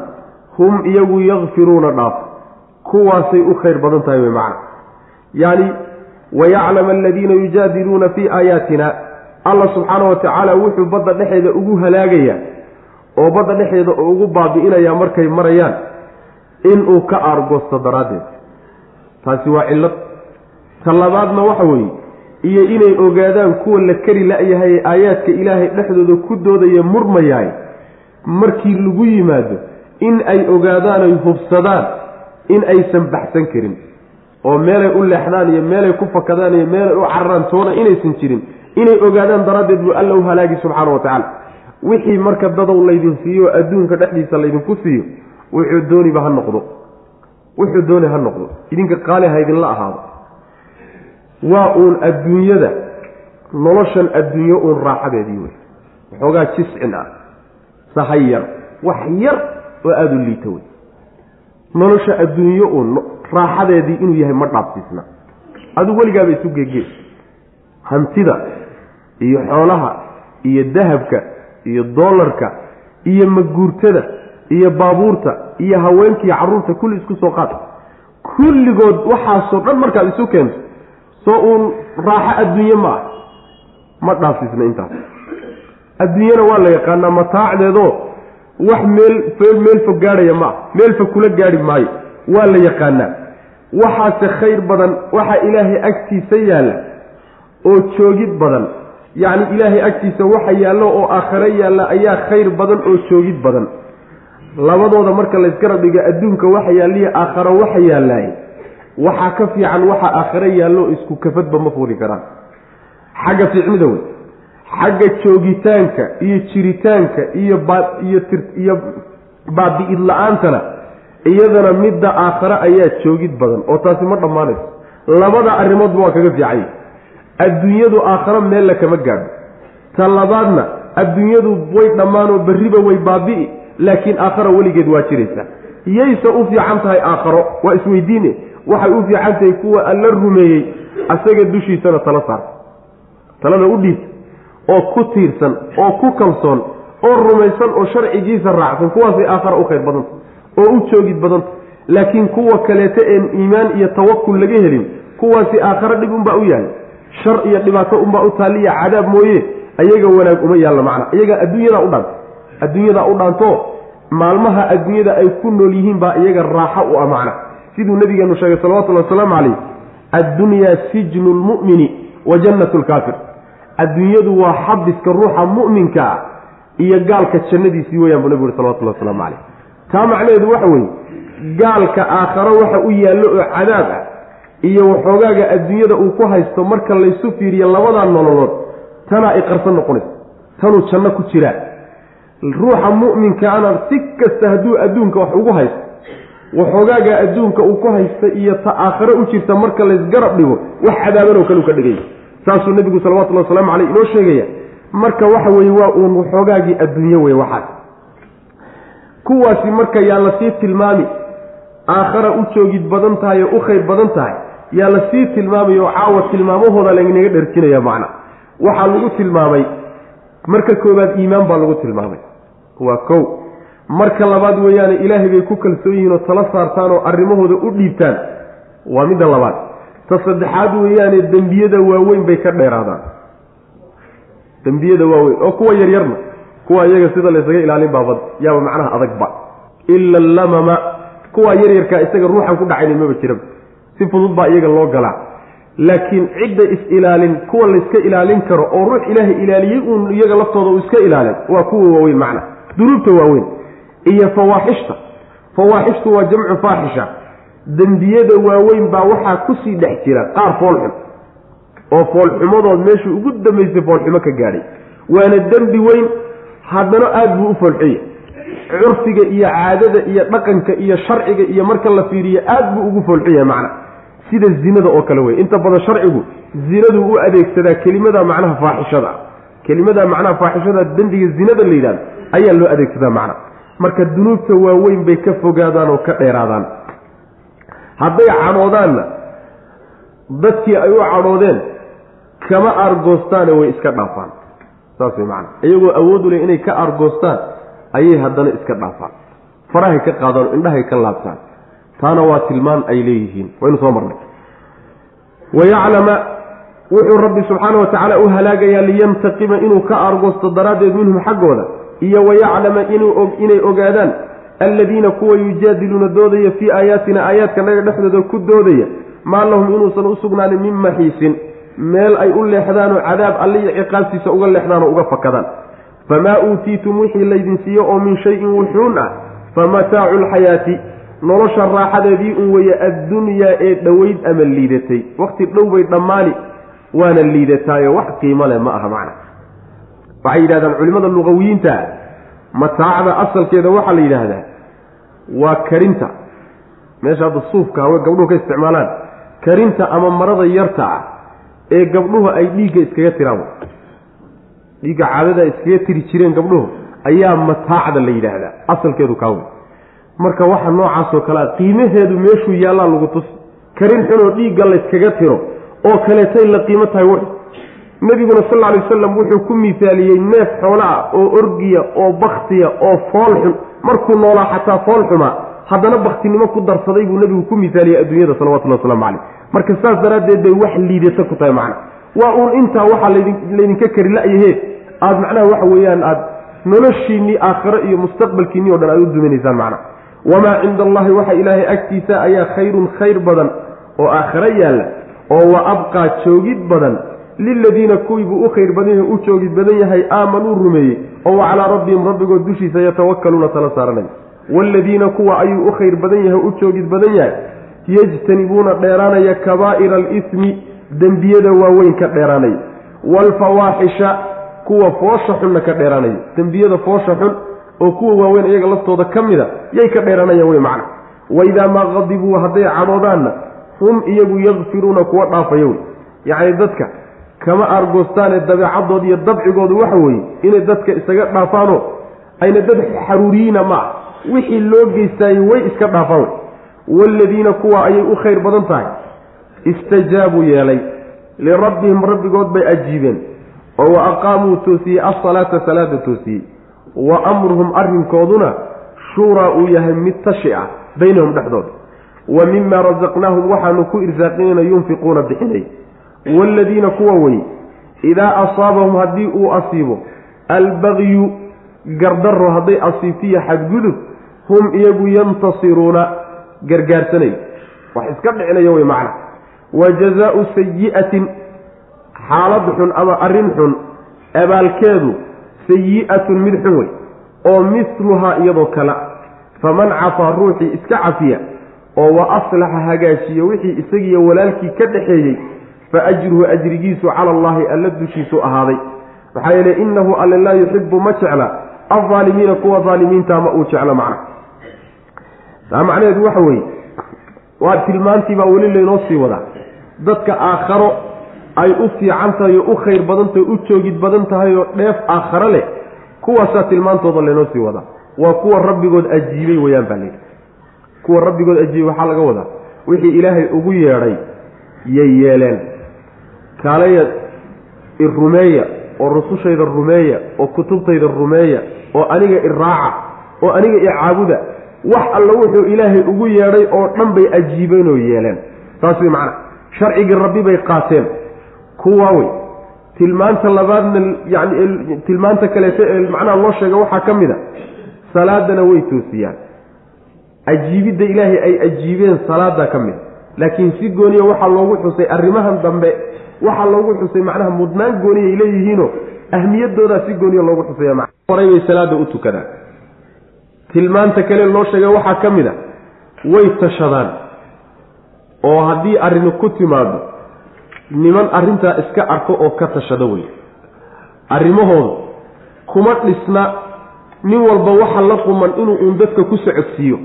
hum iyagu yakfiruuna dhaaf. Kuwaasay u khayr badan tahay wey macna. Yacni wayaclama aladiina yujaadiluuna fii aayaatina allah subxaana wa tacaala wuxuu badda dhexeeda ugu halaagayaa oo badda dhexeeda ugu baabi'inayaa markay marayaan inuu ka aargoosto daraaddeed. Taasi waa cillad. Ta labaadna waxa weeye iyo inay ogaadaan kuwa la kari la-yahay aayaadka ilaahay dhexdooda ku doodaya murmayaay markii lagu yimaado in ay ogaadaan ay hubsadaan in aysan baxsan karin oo meelay u leexdaan iyo meelay ku fakadaan iyo meelay u cararaan toona inaysan jirin inay ogaadaan daraaddeed buu alla u halaagi subxaana wa tacaala wixii marka dadow laydin siiyo adduunka dhexdiisa laydinku siiyo wuxuu dooniba ha noqdo. Wuxuu dooni ha noqdo. Idinka qaali ha idinla ahaado. Waa uun adduunyada noloshan adduunyo uun raaxadeedii wey waxoogaa jiscin ah sahay yar wax yar oo aada u liito wey nolosha adduunyo uun raaxadeedii inuu yahay ma dhaabsiisna adigu weligaaba isu geegee hantida iyo xoolaha iyo dahabka iyo doolarka iyo maguurtada iyo baabuurta iyo haweenkiiyo carruurta kulli isku soo qaad. Kulligood waxaasoo dhan markaad isu keento soo uun raaxo adduunye ma ah. Ma dhaafsiisna intaas. Adduunyana waa la yaqaanaa mataacdeedoo wax meel meel fog gaadhaya ma ah. Meel fog kula gaadhi maayo. Waa la yaqaanaa. Waxaase khayr badan waxaa ilaahay agtiisa yaalla oo joogid badan yacni ilaahay agtiisa waxa yaallo oo aakhare yaalla ayaa khayr badan oo joogid badan. Labadooda marka laysgarab dhiga adduunka waxa yaalliya aakharo waxa yaallaay. Waxaa ka fiican waxa aakhare yaallo isku kafadba ma fuuli karaan. Xagga fiicnida wey. Xagga joogitaanka iyo jiritaanka iyo baiyo iyo baabi'id la'aantana iyadana midda aakhare ayaa joogid badan oo taasi ma dhammaanayso. Labada arrimoodba waa kaga fiicanya adduunyadu aakhare meella kama gaadho. Ta labaadna adduunyadu way dhammaan oo berriba way baabi'i laakiin aakhara weligeed waa jiraysaa. Yayse u fiican tahay aakharo waa isweydiine. Waxay u fiican tahay kuwa alla rumeeyey asaga dushiisana tala saar. Talada u dhiibta oo ku tiirsan oo ku kalsoon oo rumaysan oo sharcigiisa raacsan kuwaasay aakhara u khayr badanta oo u joogid badanta. Laakiin kuwa kaleeta een iimaan iyo tawakul laga helin kuwaasi aakhare dhib unbaa u yahay shar iyo dhibaato unbaa u taaliya cadaab mooye ayaga wanaag uma yaalla macna. Iyaga adduunyadaa u dhaanta adduunyadaa u dhaanto maalmaha adduunyada ay ku nool yihiin baa iyaga raaxo u ah macna. Siduu nabigeenu sheegay salawatullahi wasalaamu calayh addunyaa sijnu lmu'mini wa jannatu lkaafir adduunyadu waa xabiska ruuxa mu'minka ah iyo gaalka jannadiisii weyaan buu nabigu uri salawatullahi waslamu calayh taa macnaheedu waxa weeye gaalka aakharo waxa u yaallo oo cadaab ah iyo waxoogaaga adduunyada uu ku haysto marka laysu fiiriyo labadaa nololood tanaa iqarsan noqonaysa tanuu janno ku jiraa ruuxa mu'minkaana si kasta hadduu adduunka wax ugu haysto waxoogaaga adduunka uu ku haysta iyo ta aakhare u jirta marka laysgarab dhigo wax cadaabanoo kale u ka dhigaya. Saasuu nebigu salawatullahi wasalaamu caleyh inoo sheegaya. Marka waxa weeye waa uun waxoogaagii adduunye wey waxaas. Kuwaasi marka yaa la sii tilmaami aakhara u joogid badan tahay oo u khayr badan tahay yaa la sii tilmaamay oo caawa tilmaamahooda lainaga dherjinaya macna. Waxaa lagu tilmaamay marka koobaad iimaan baa lagu tilmaamay. Waa kow. Marka labaad weeyaane ilaahay bay ku kalsoon yihiin oo tala saartaan oo arrimahooda u dhiibtaan. Waa midda labaad. Ta saddexaad weeyaane dembiyada waaweyn bay ka dheeraadaan. Dembiyada waaweyn oo kuwa yaryarna kuwa iyaga sida laysaga ilaalin baabad yaaba macnaha adagba ila lamama kuwa yaryarkaa isaga ruuxan ku dhacayna maba jiraba si fudud baa iyaga loo galaa. Laakiin cidda is-ilaalin kuwa layska ilaalin karo oo ruux ilaahay ilaaliyey uun iyaga laftooda uu iska ilaalin waa kuwa waaweyn macna. Dunuubta waaweyn iyo fawaaxishta fawaaxishtu waa jamcu faaxisha dembiyada waaweyn baa waxaa ku sii dhex jira qaar foolxun oo foolxumadood meeshuu ugu dambaysay foolxumo ka gaadhay. Waana dembi weyn haddana aada buu u foolxunya curfiga iyo caadada iyo dhaqanka iyo sharciga iyo marka la fiiriyo aada buu ugu foolxunya macna sida zinada oo kale wey. Inta badan sharcigu zinadu u adeegsadaa kelimada macnaha faaxishada. Kelimada macnaha faaxishada dembiga zinada la yidhahdo ayaa loo adeegsadaa macna. Marka dunuubta waaweyn bay ka fogaadaan oo ka dheeraadaan. Hadday cadhoodaanna dadkii ay u cadhoodeen kama aargoostaane way iska dhaafaan. Saas way macana iyagoo awoodu leh inay ka aargoostaan ayay haddana iska dhaafaan. Farahay ka qaadaan indhahay ka laabtaan taana waa tilmaan ay leeyihiin. Waynu soo marnay. Wayaclama wuxuu rabbi subxaana wa tacaala u halaagayaa liyantaqima inuu ka aargoosto daraaddeed minhum xaggooda iyo wayaclama inay ogaadaan alladiina kuwa yujaadiluuna doodaya fii aayaatina aayaadka naga dhexdooda ku doodaya maa lahum inuusan u sugnaanin min maxiisin meel ay u leexdaanoo cadaab alle iyo ciqaabtiisa uga leexdaan oo uga fakadaan. Famaa uutiitum wixii laydin siiyo oo min shayin wuxuun ah fa mataacu lxayaati nolosha raaxadeedii un weeye addunyaa ee dhoweyd ama liidatay. Waqti dhow bay dhammaani waana liidataayo wax qiimo leh ma aha macna. Waxay yidhahdaan culimmada luqawiyiinta mataacda asalkeeda waxaa la yidhaahdaa waa karinta. Meesha hadda suufka hawe gabdhuhu ka isticmaalaan karinta ama marada yarta ah ee gabdhuhu ay dhiigga iskaga tiraan dhiigga caadada iskaga tiri jireen gabdhuhu ayaa mataacda la yidhaahdaa asalkeedu kaawe marka waxa noocaasoo kale a qiimaheedu meeshuu yaallaa lagu tusi karin xunoo dhiigga layskaga tiro oo kaleetay la qiimo tahay w nebiguna sal alay wasalam wuxuu ku misaaliyey neef xoola ah oo orgiya oo baktiya oo fool xun. Markuu noolaa xataa fool xumaa haddana baktinimo ku darsaday buu nebigu ku misaaliyey adduunyada salawatullhi waslamu caleyh marka saas daraaddeed bay wax liidata ku tahay macna. Waa uun intaa waxaa laydinka kari la-yahe aada macnaha waxa weeyaan aada noloshiinnii aakhiro iyo mustaqbalkiinni o dhan aad u duminaysaan macna wamaa cinda allahi waxa ilaahay agtiisa ayaa khayrun khayr badan oo aakhiro yaalla oo wa abqaa joogid badan liladiina kuwiibuu u khayr badan yahay u joogid badan yahay aamanuu rumeeyey oo wa calaa rabbihim rabbigood dushiisa yatawakkaluuna tala saaranay waaladiina kuwa ayuu u khayr badan yahay u joogid badan yahay yejtanibuuna dheeraanaya kabaa'ira alismi dembiyada waaweyn ka dheeraanaya waalfawaaxisha kuwa foosha xunna ka dheeraanaya dembiyada foosha xun oo kuwa waaweyn iyaga laftooda ka mida yay ka dheeraanayaan wey macna. Waidaa maa qadibuu hadday cadhoodaanna hum iyagu yakfiruuna kuwa dhaafaya wey yacni dadka kama aargoostaane dabeecadooda iyo dabcigoodu waxa weeye inay dadka isaga dhaafaanoo ayna dad xaruuriyiina ma ah wixii loo geystaayey way iska dhaafaan wey waaladiina kuwa ayay u khayr badan tahay. Istajaabuu yeelay. Lirabbihim rabbigood bay ajiibeen. Oo wa aqaamuu toosiyey alsalaata salaada toosiyey wa amruhum arrinkooduna shuuraa uu yahay mid tashi ah baynahum dhexdooda wa mima rasaqnaahum waxaanu ku irsaaqinayna yunfiquuna bixinay. Waaladiina kuwa wey idaa asaabahum haddii uu asiibo albagyu gardaro hadday asiibtiyo xadgudub hum iyagu yantasiruuna gargaarsanay. Wax iska dhicinaya wey macna. Wa jazaau sayi'atin xaalad xun ama arrin xun abaalkeedu sayi'atun mid xun wey oo misluhaa iyadoo kale faman cafaa ruuxii iska cafiya oo wa aslaxa hagaajiya wixii isagiiyo walaalkii ka dhaxeeyey fa ajruhu ajrigiisu cala allaahi alla dushiisu ahaaday. Maxaa yeele innahu alle laa yuxibu ma jecla. Aldaalimiina kuwa daalimiinta ma uu jeclo macna. Taa macnaheedu waxa weeye waa tilmaantii baa weli laynoo sii wadaa. Dadka aakharo ay u fiican tahay oo u khayr badan tahay u joogid badan tahay oo dheef aakharo leh kuwaasaa tilmaantooda laynoo sii wadaa. Waa kuwa rabbigood ajiibay weyaan baa layidhi. Kuwa rabbigood ajiibay waxaa laga wadaa. Wixii ilaahay ugu yeedhay yay yeeleen. Kaalaya i rumeeya oo rusushayda rumeeya oo kutubtayda rumeeya oo aniga i raaca oo aniga i caabuda wax alla wuxuu ilaahay ugu yeedhay oo dhan bay ajiibeen oo yeeleen. Saas way macana sharcigii rabbi bay qaateen kuwaa wey tilmaanta labaadna yani tilmaanta kaleeto ee macnaha loo sheega waxaa ka mid a salaadana way toosiyaan. Ajiibidda ilaahay ay ajiibeen salaadaa ka mid laakiin si gooniya waxaa loogu xusay arrimahan dambe waxaa loogu xusay macnaha mudnaan gooniya ay leeyihiino ahmiyadoodaa si gooniya loogu xusaya horay bay salaada u tukadaan. Tilmaanta kale loo sheegay waxaa ka mid a way tashadaan. Oo haddii arrini ku timaado niman arrintaa iska arko oo ka tashado wey arrimahooda kuma dhisna nin walba waxa la quman inuu uun dadka ku socodsiiyo.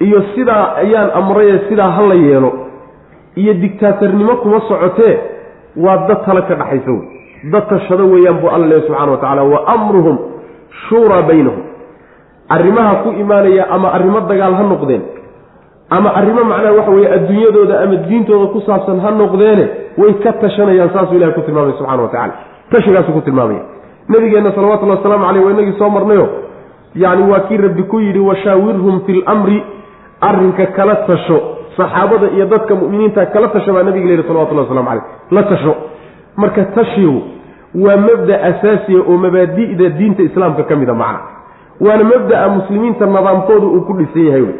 Iyo sidaa ayaan amraye sidaa ha la yeelo. Iyo digtaatarnimo kuma socotee waa dad tala ka dhaxaysa wey dad tashado weeyaan buu alla lehy subxana wa tacaala wa amruhum shuuraa baynahum. Arrimaha ku imaanaya ama arrimo dagaal ha noqdeen ama arrimo macnaha waxa weeye adduunyadooda ama diintooda ku saabsan ha noqdeene way ka tashanayaan saasuu ilahay ku tilmaamaya subxana wa tacala tashigaasuu ku tilmaamaya. Nabigeenna salawatullahi wasalaamu caleyh waa inagii soo marnayo. Yacni waa kii rabbi ku yidhi washaawirhum fi lamri arrinka kala tasho. Saxaabada iyo dadka mu'miniinta kala tasho baa nabiga leyihi salawatullahi waslamu caleyh la tasho. Marka tashigu waa mabda asaasiya oo mabaadi'da diinta islaamka ka mida macna. Waana mabda'a muslimiinta nidaamkooda uu ku dhisan yahay wey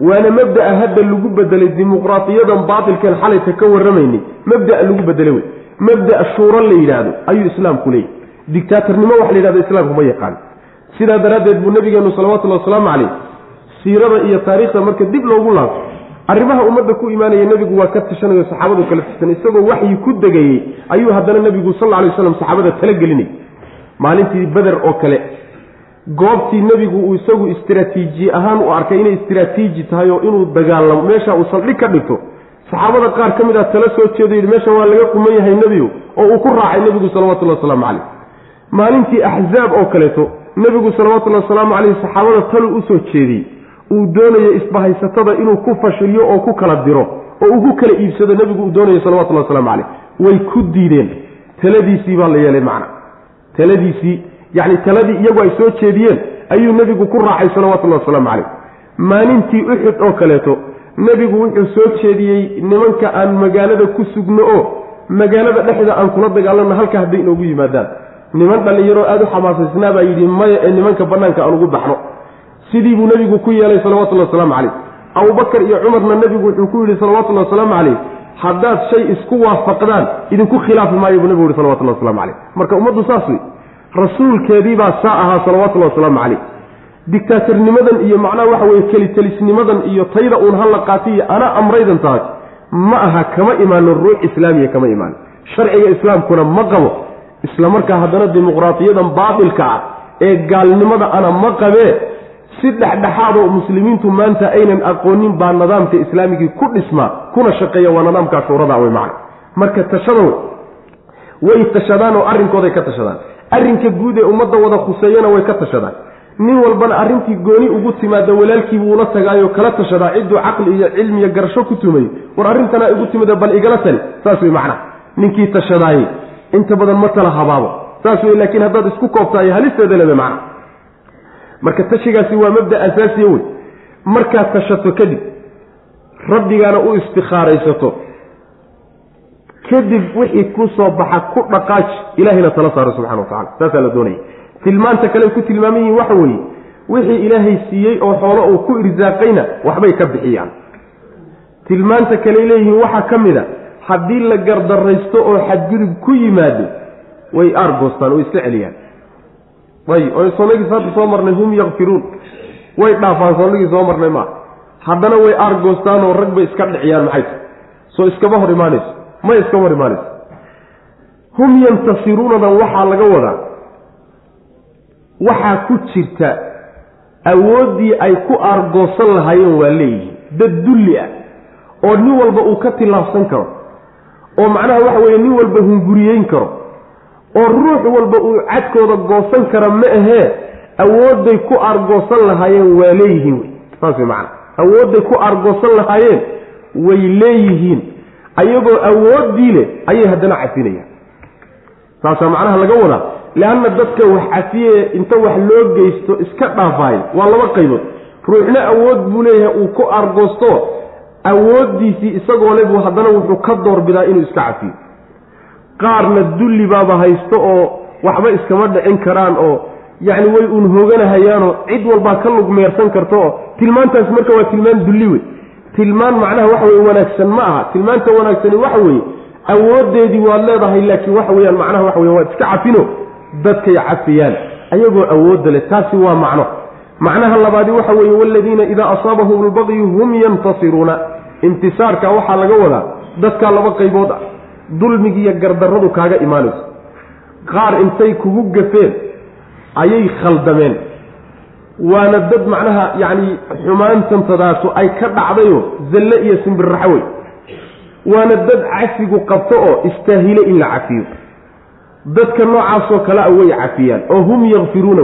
waana mabda'a hadda lagu bedelay dimuqraadiyadan baatilkan xalayta ka warramaynay mabda'a lagu bedelay wey. Mabda' shuuro la yidhaahdo ayuu islaamku leeyahy dictaatarnimo wax la yidhahdo islaamku ma yaqaan. Sidaa daraaddeed buu nabigeenu salawatullahi wasalaamu caleyh siirada iyo taariikhda marka dib loogu laabto arrimaha ummadda ku imaanaya nebigu waa ka tashanayo saxaabadu kala tirsan isagoo waxyi ku degayey ayuu haddana nebigu sal lla alay waslam saxaabada tala gelinay maalintii beder oo kale goobtii nebigu uu isagu istraatiiji ahaan u arkay inay istraatiiji tahay oo inuu dagaalamo meesha uu saldhig ka dhigto. Saxaabada qaar ka mid a tala soo jeedo yidhi meeshan waa laga quman yahay nebigu oo uu ku raacay nebigu salawatullahi wasalaamu caleyh maalintii axzaab oo kaleeto nebigu salawatullahi wasalaamu caleyh saxaabada talu u soo jeediyey. Uu doonayo isbahaysatada inuu ku fashiliyo oo ku kala diro oo uu ku kala iibsado nebigu uu doonayo salawatullahi waslamu caleyh way ku diideen. Taladiisii baa la yeelay macna. Taladiisii yacni taladii iyagu ay soo jeediyeen ayuu nebigu ku raacay salawatullahi wasalaamu caleyh maalintii uxud oo kaleeto nebigu wuxuu soo jeediyey nimanka aan magaalada ku sugno oo magaalada dhexda aan kula dagaalanno halka hadday inoogu yimaadaan. Niman dhallinyaroo aada u xamaasaysnaa baa yidhi maya ee nimanka bannaanka aan ugu baxno. Sidii buu nebigu ku yeelay salawatullahi wasalaamu caleyh abubakar iyo cumarna nebigu wuxuu ku yidhi salawatullahi wasalaamu caleyh haddaad shay isku waafaqdaan idinku khilaafi maayo buu nebigu yihi salawatullahi waslamu caleyh marka ummaddu saas wey rasuulkeediibaa saa ahaa salawatullahi wasalaamu caleyh dictaatarnimadan iyo macnaha waxa weye kelitelisnimadan iyo tayda uun hala qaati iyo ana amraydan tahay ma aha kama imaanin ruux islaamiya kama imaanin sharciga islaamkuna ma qabo isla markaa haddana dimuqraadiyadan baatilka ah ee gaalnimada ana ma qabee si dhexdhexaadoo muslimiintu maanta aynan aqoonin baa nidaamka islaamigii ku dhismaa kuna shaqeeya waa nidaamkaa shuurada wey macna. Marka tashadow way tashadaan oo arrinkooday ka tashadaan arrinka guud ee ummadda wada khuseeyana way ka tashadaan nin walbana arrintii gooni ugu timaada walaalkii buula tagaayo kala tashadaa cidduu caqli iyo cilmi iyo garasho ku tumayo war arrintanaa igu timida bal igala tali saas wey macnaha. Ninkii tashadaayey inta badan ma tala habaabo. Saas wey laakiin haddaad isku koobtaay halisteeda lebe macna. Marka tashigaasi waa mabda asaasiya wey markaad tashato kadib rabbigaana u istikhaaraysato kadib wixii ku soo baxa ku dhaqaaji ilahayna tala saaro subxana wa tacala saasaa la doonaya tilmaanta kale ku tilmaaman yihiin waxa weeye wixii ilaahay siiyey oo xoolo uu ku irsaaqayna waxbay ka bixiyaan. Tilmaanta kale leeyihiin waxaa ka mid a haddii la gardaraysto oo xadgudub ku yimaado way aargoostaan oo iska celiyaan. Ayib oo soonagii hadda soo marnay hum yakfiruun way dhaafaan soonagii soo marnay maa. Haddana way aargoostaan oo rag bay iska dhiciyaan maxay soo iskama hor imaanayso may iskama hor imaanayso hum yantasiruunadan waxaa laga wadaa. Waxaa ku jirta awooddii ay ku aargoosan lahaayeen waa leeyihiin. Dad dulli ah oo nin walba uu ka tillaabsan karo oo macnaha waxa weeye nin walba hunguriyeyn karo oo ruux walba uu cadkooda goosan kara ma ahee awoodday ku aargoosan lahaayeen waa leeyihiin wey. Saas wey macana awoodday ku aargoosan lahaayeen way leeyihiin ayagoo awooddii leh ayay haddana cafinayaan. Saasaa macnaha laga wadaa. Leanna dadka wax cafiye inta wax loo geysto iska dhaafaayo. Waa laba qaybood. Ruuxna awood buu leeyahay uu ku aargoosto awooddiisii isagoo le buu haddana wuxuu ka doorbidaa inuu iska cafiyo. Qaarna dulli baaba haysto oo waxba iskama dhicin karaan oo yacni way uun hooganahayaanoo cid walbaa ka lugmeersan karta oo tilmaantaas marka waa tilmaan dulli wey tilmaan macnaha waxa weye wanaagsan ma aha. Tilmaanta wanaagsani waxa weeye awooddeedii waad leedahay laakiin waxa weeyaan macnaha waxa weye waad iska cafino. Dadkay cafiyaan ayagoo awoodda leh taasi waa macno. Macnaha labaadi waxa weeye waladiina idaa asaabahum lbaqyu hum yantasiruuna. Intisaarka waxaa laga wadaa dadkaa laba qaybood ah dulmigiiyo gardarradu kaaga imaanayso. Qaar intay kugu gafeen ayay khaldameen waana dad macnaha yacni xumaantantadaasu ay ka dhacdayo zalle iyo simbirraxo wey. Waana dad cafigu qabto oo istaahile in la cafiyo. Dadka noocaasoo kale a way cafiyaan oo hum yakfiruuna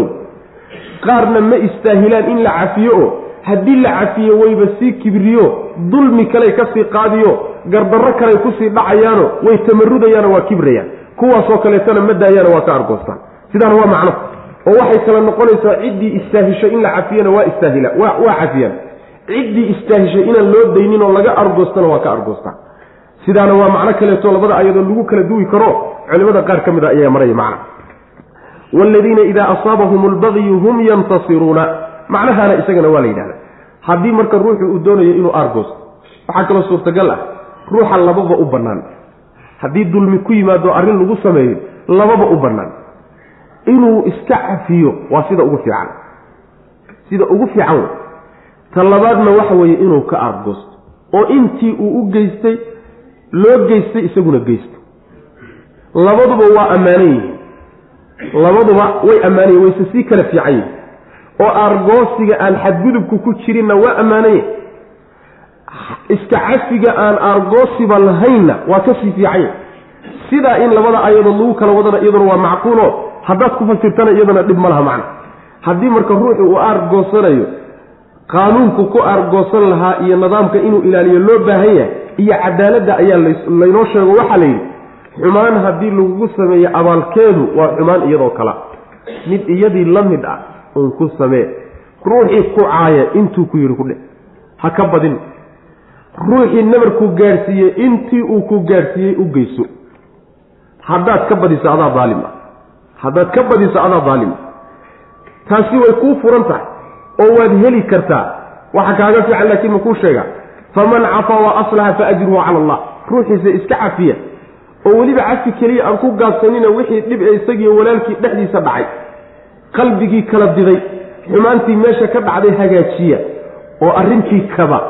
qaarna ma istaahilaan in la cafiyo oo haddii la cafiyo wayba sii kibriyo dulmi kaley ka sii qaadiyo gardarro kaley ku sii dhacayaano way tamarudayaano waa kibrayaan. Kuwaasoo kaleetana ma daayaano waa ka argoostaan. Sidaana waa macno oo waxay kala noqonaysaa ciddii istaahishay in la cafiyana waa istaahila waa cafiyaan. Ciddii istaahishay inaan loo daynin oo laga argoostana waa ka argoostaan sidaana waa macno kaleeto labada ayadoo lagu kala duwi karo culimada qaar ka mid a ayaa maraya macna waaladiina idaa asaabahum lbagyu hum yantasiruuna. Macnahaana isagana waa la yidhahda haddii marka ruuxu uu doonayo inuu aargoosto waxaa kaloo suurtagal ah ruuxa lababa u bannaan. Haddii dulmi ku yimaado arrin lagu sameeyo lababa u bannaan inuu iska cafiyo waa sida ugu fiican. Sida ugu fiican wey ta labaadna waxa weeye inuu ka aargoosto oo intii uu u geystay loo geystay isaguna geysto. Labaduba waa ammaanan yihiin labaduba way ammaanan yihiin wayse sii kala fiican yihiin oo aargoosiga aan xadgudubku ku jirinna waa ammaananye iska cafiga aan aargoosiba lahaynna waa ka sii fiicanya sidaa in labada ayadood lagu kala wadana iyaduna waa macquulo haddaad ku fasirtana iyadana dhib ma laha macna. Haddii marka ruuxu uu aargoosanayo qaanuunku ku aargoosan lahaa iyo nidaamka inuu ilaaliyo loo baahan yahay iyo cadaaladda ayaa laynoo sheego waxaa la yidhi xumaan haddii lagugu sameeyo abaalkeedu waa xumaan iyadoo kala mid iyadii la mid ah uun ku samee. Ruuxii ku caaya intuu ku yidhi ku dhe. Ha ka badin. Ruuxii nabarkuu gaadhsiiyey intii uu ku gaadhsiiyey u geyso. Haddaad ka badiso adaa daalim ah haddaad ka badiso adaa daalim taasi way kuu furan tahay oo waad heli kartaa. Waxa kaaga fiican laakiin ma kuu sheega faman cafaa wa aslaxa fa ajruhu cala allah. Ruuxiisa iska cafiya. Oo weliba cafi keliya aan ku gaabsanina wixii dhib ee isagiiyo walaalkii dhexdiisa dhacay. Qalbigii kala diday. Xumaantii meesha ka dhacday hagaajiya. Oo arrintii kaba.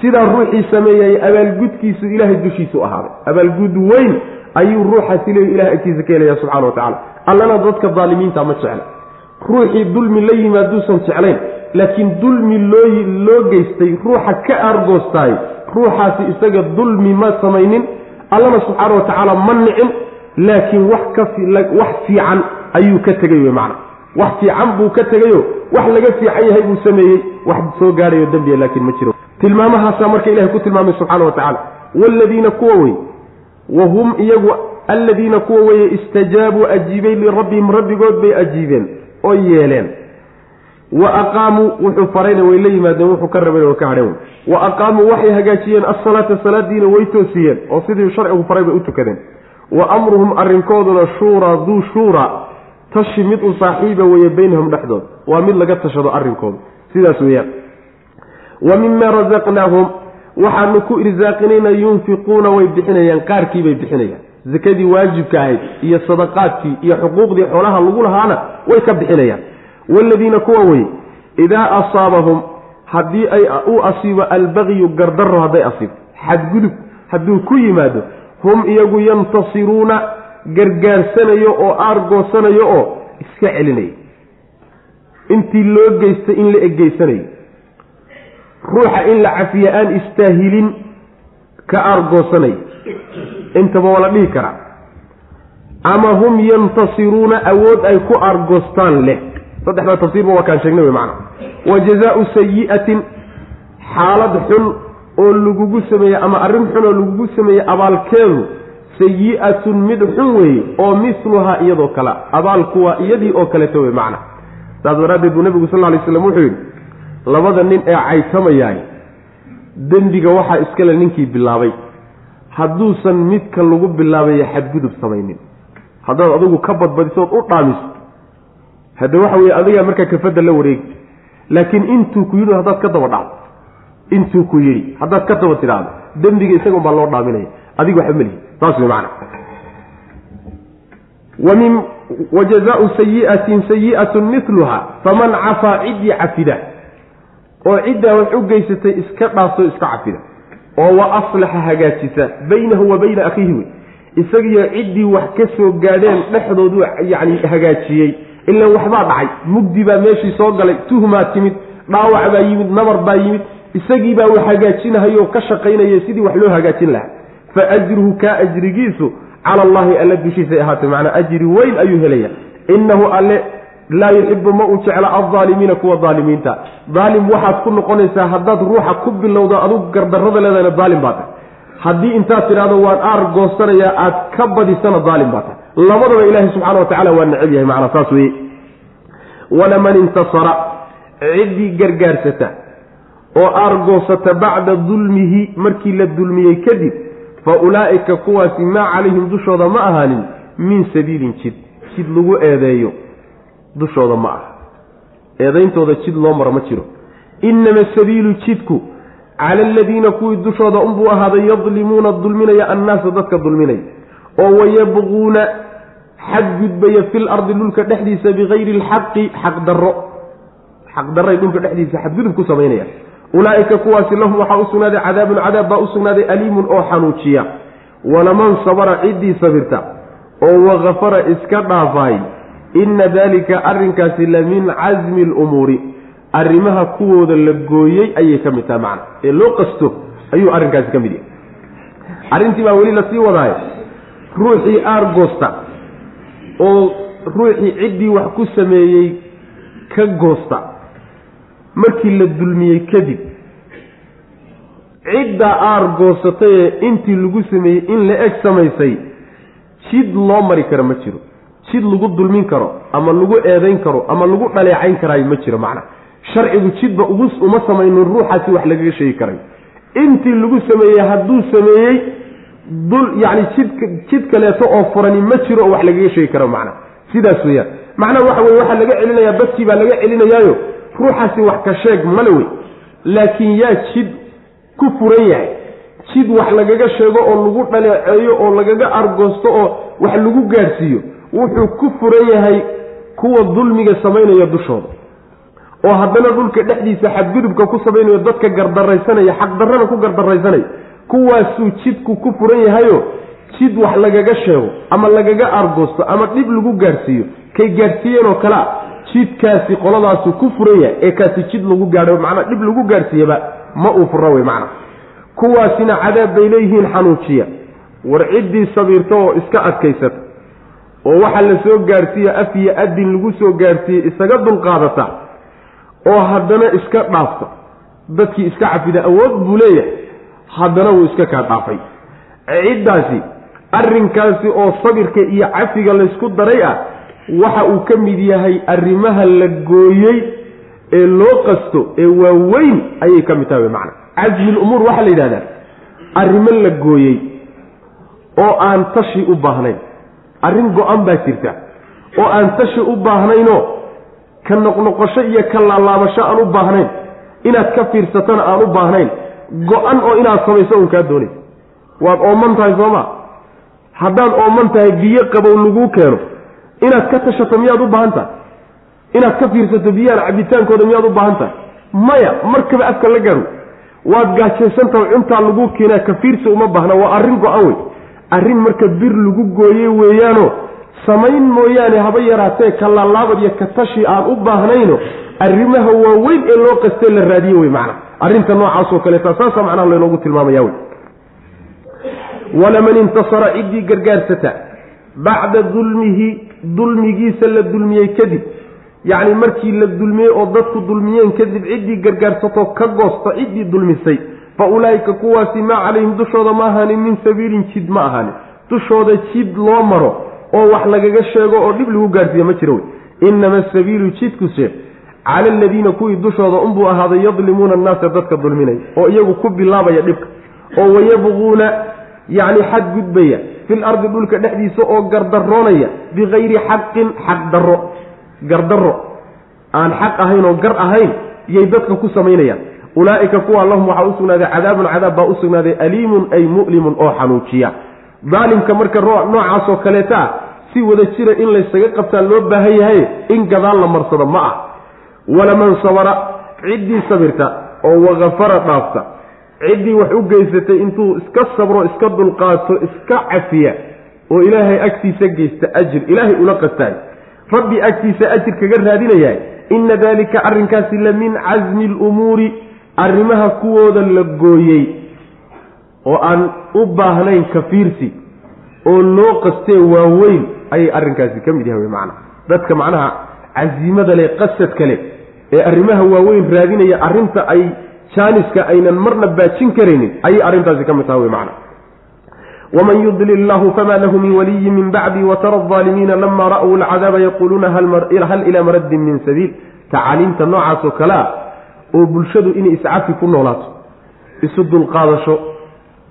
Sidaa ruuxii sameeyay abaalgudkiisu ilaahay dushiisu ahaaday. Abaalgud weyn ayuu ruuxaasi leeyu ilahay agtiisa ka helaya subxana wa tacala allana dadka daalimiinta ma jecla. Ruuxii dulmi la yimaaduusan jeclayn laakiin dulmi loo loo geystay ruuxa ka aargoostaay ruuxaasi isaga dulmi ma samaynin allana subxaana wa tacaala ma nicin laakiin wax ka wax fiican ayuu ka tegay wey macna. Wax fiican buu ka tegayo wax laga fiican yahay buu sameeyey wax soo gaadhayo dembiya laakiin ma jiro. Tilmaamahaasaa marka ilahay ku tilmaamay subxana wa tacaala waaladiina kuwa wey wa hum iyagu alladiina kuwa weeye istajaabuu ajiibay lirabbihim rabbigood bay ajiibeen oo yeeleen. Wa aqaamuu wuxuu farayna way la yimaadeen wuxuu ka rabayna way ka hadheen wa aqaamuu waxay hagaajiyeen asalaata salaadiina way toosiyeen oo sidii sharcigu faray bay u tukadeen. Wa amruhum arrinkooduna shuuraa duu shuura tashi mid u saaxiiba weeye baynahum dhexdood. Waa mid laga tashado arrinkooda. Sidaas weeyaan. Wa mima rasaqnaahum waxaanu ku irsaaqinayna yunfiquuna way bixinayaan qaarkii bay bixinayaan. Sakadii waajibka ahayd iyo sadaqaadkii iyo xuquuqdii xoolaha lagu lahaana way ka bixinayaan. Waaladiina kuwa weye idaa asaabahum haddii ay u asiibo albagyu gardarro hadday asiibto xadgudub hadduu ku yimaado hum iyagu yantasiruuna gargaarsanayo oo aargoosanayo oo iska celinayo intii loo geystay in la egeysanayo ruuxa in la cafiya aan istaahilin ka aargoosanayo intaba waa la dhihi karaa ama hum yantasiruuna awood ay ku aargoostaan leh. Saddexdaa tafsiirba waa kaan sheegnay wey macana wa jazaau sayi'atin xaalad xun oo lagugu sameeye ama arrin xun oo lagugu sameeyey abaalkeedu sayi'atun mid xun weeye oo misluhaa iyadoo kale abaalku waa iyadii oo kaleeto wey macna. Saas daraaddeed buu nebigu sal alay slam wuxuu yidhi labada nin ee caytamayaay dembiga waxaa iskale ninkii bilaabay. Hadduusan midka lagu bilaabayo xadgudub samaynin. Haddaad adigu ka badbadisood u dhaamiso. Hadde waxa weye adigaa markaa kafadda la wareegi laakiin intuu ku yidhi haddaad ka daba dhacdo. Intuu ku yidhi haddaad ka taba tidhaahdo dembiga isaga un baa loo dhaaminaya. Adiga waxba melihi saas wey macana wa min wa jazaau sayi'atin sayi'atun miluha faman cafaa ciddii cafida oo ciddaa wax u geysatay iska dhaafto iska cafida. oo wa aslaxa hagaajisa baynahu wa bayna akhiihi wey. Isagiyo ciddii wax ka soo gaadheen dhexdoodu yacni hagaajiyey ilaan waxbaa dhacay. Mugdi baa meeshii soo galay tuhmaa timid dhaawac baa yimid nabar baa yimid. Isagii baa wax hagaajinahayoo ka shaqaynaya sidii wax loo hagaajin lahaa. Fa ajruhu kaa ajrigiisu cala allahi alla dushiisay ahaatay. Macnaa ajri weyn ayuu helaya innahu alle laa yuxibu ma uu jecla aldaalimiina kuwa daalimiinta daalim waxaad ku noqonaysaa haddaad ruuxa ku bilowdo adugu gardarrada leedahayna daalim baa tahay. Haddii intaad tidhahdo waan aar goosanayaa aad ka badisana daalim baa tahay. Labadaba ilaahay subxaana wa tacala waa necab yahay macnaa saas weeye. Walaman intasara ciddii gargaarsata oo aargoosata bacda dulmihi markii la dulmiyey kadib fa ulaa'ika kuwaasi maa calayhim dushooda ma ahaanin min sabiilin jid jid lagu eedeeyo dushooda ma aha eedayntooda jid loo maro ma jiro. Innama sabiilu jidku cala aladiina kuwii dushooda unbuu ahaaday yadlimuuna dulminaya annaasa dadka dulminaya oo wayabquuna xadgudbaya fil ardi dhulka dhexdiisa bikayri alxaqi xaqdarro xaqdarray dhulka dhexdiisa xadgudub ku samaynaya ulaa'ika kuwaasi lahum waxaa u sugnaaday cadaabun cadaab baa u sugnaaday aliimun oo xanuujiya. Walaman sabara ciddii sabirta. Oo wakafara iska dhaafaay inna daalika arrinkaasi la min casmi lumuuri arrimaha kuwooda la gooyey ayay ka mid tahay macna. Ee loo qasto ayuu arrinkaasi ka mid yahay. Arrintii baa weli la sii wadaayo ruuxii aargoosta oo ruuxii ciddii wax ku sameeyey ka goosta. Markii la dulmiyey kadib cidda aar goosatayee intii lagu sameeyey in la eg samaysay jid loo mari karo ma jiro jid lagu dulmin karo ama lagu eedayn karo ama lagu dhaleecayn karaayo ma jiro macna. Sharcigu jidba uma samaynin ruuxaasi wax lagaga sheegi karay. Intii lagu sameeyey hadduu sameeyey dul yacni jidka jid kaleeto oo furani ma jiro oo wax lagaga sheegi karo macna. Sidaas weeyaan. Macnaha waxa weye waxaa laga celinayaa badkii baa laga celinayaayo ruuxaasi wax ka sheeg male wey. Laakiin yaa jid ku furan yahay. Jid wax lagaga sheego oo lagu dhaleeceeyo oo lagaga argoosto oo wax lagu gaadhsiiyo wuxuu ku furan yahay kuwa dulmiga samaynaya dushooda. oo haddana dhulka dhexdiisa xadgudubka ku samaynayo dadka gardaraysanaya xaqdarrana ku gardaraysanaya kuwaasuu jidku ku furan yahayo jid wax lagaga sheego ama lagaga argoosto ama dhib lagu gaadhsiiyo kay gaadhsiiyeen oo kalea jidkaasi qoladaasu ku furan yahay ee kaasi jid lagu gaadho macnaa dhib lagu gaadhsiiyaba ma uu fura wey macna kuwaasina cadaab bay leeyihiin xanuujiya war ciddii sabiirta oo iska adkaysata oo waxaa la soo gaadhsiiya af iyo adin lagu soo gaadhsiiyey isaga dulqaadata oo haddana iska dhaafta dadkii iska cafida awood buu leeyahay haddana wuu iska kaa dhaafay. Ciddaasi arrinkaasi oo sabirka iyo cafiga laysku daray ah waxa uu ka mid yahay arrimaha la gooyey ee loo qasto ee waaweyn ayay ka mid tahay macna. Casmi lumuur waxaa la yidhahdaa arrimo la gooyey oo aan tashi u baahnayn arrin go-an baa jirta. Oo aan tashi u baahnaynoo ka noqnoqosho iyo ka laalaabasho aan u baahnayn inaad ka fiirsatana aan u baahnayn go-an oo inaad samayso un kaa doonaysa. Waad ooman tahay sooma haddaad ooman tahay biyo qabow laguu keeno inaad ka tashato miyaad u baahan tahay? Inaad ka fiirsato biyahan cabitaankooda miyaad u baahan tahay? Maya markaba afka la gaaro. Waad gaajaysantaha cuntaa lagu keenaa ka fiirsi uma baahna waa arrin go-an wey arrin marka bir lagu gooye weeyaano samayn mooyaane haba yaraatee ka laalaabad iyo ka tashi aan u baahnayno arrimaha waaweyn ee loo qastee la raadiye wey macna. Arrinta noocaasoo kaleeta saasa macnaha laynoogu tilmaamaya wey walaman intasara ciddii gargaarsata bacda dulmihi dulmigiisa la dulmiyey kadib yacni markii la dulmiyey oo dadku dulmiyeen kadib ciddii gargaarsatoo ka goosta ciddii dulmisay fa ulaa'ika kuwaasi maa calayhim dushooda ma ahaanin min sabiilin jid ma ahaanin dushooda jid loo maro oo wax lagaga sheego oo dhib lagu gaarsiiya ma jiro wey. Inama asabiilu jidkuse cala aladiina kuwii dushooda unbuu ahaaday yadlimuuna annaasa dadka dulminaya oo iyagu ku bilaabaya dhibka. Oo wayabquuna yacni xad gudbaya fil ardi dhulka dhexdiisa oo gardaroonaya bikayri xaqin xaq darro. Gardarro. Aan xaq ahayn oo gar ahayn yay dadka ku samaynayaan ulaa'ika kuwa lahum waxaa u sugnaaday cadaabun cadaab baa u sugnaaday aliimun ay mu'limun oo xanuujiya daalimka marka noocaasoo kaleeta si wada jira in laysaga qabtaa loo baahan yahay in gadaal la marsado ma ah. Walaman sabara ciddii sabirta oo wakafara dhaafta. Ciddii wax u geysatay intuu iska sabro iska dulqaato iska cafiya oo ilaahay agtiisa geysta ajir. Ilaahay ula qastaay rabbi agtiisa ajir kaga raadinayaa. Inna daalika arrinkaasi la min casmi lumuuri arrimaha kuwooda la gooyey oo aan u baahnayn kafiirsi oo loo qastee waaweyn ayay arrinkaasi ka mid yahay macna. Dadka macnaha casiimada leh qasadka leh ee arrimaha waaweyn raadinaya arrinta ay jaaniska aynan marna baajin karaynin ayay arrintaasi ka mid taha wey macna. wman yudlil illahu fama lahu min waliyi min bacdi watara alaalimiina lama ra'uu alcadaaba yaquuluuna hal ilaa maraddin min sabiil tacaaliimta noocaas oo kale ah oo bulshadu inay iscafi ku noolaato isu dulqaadasho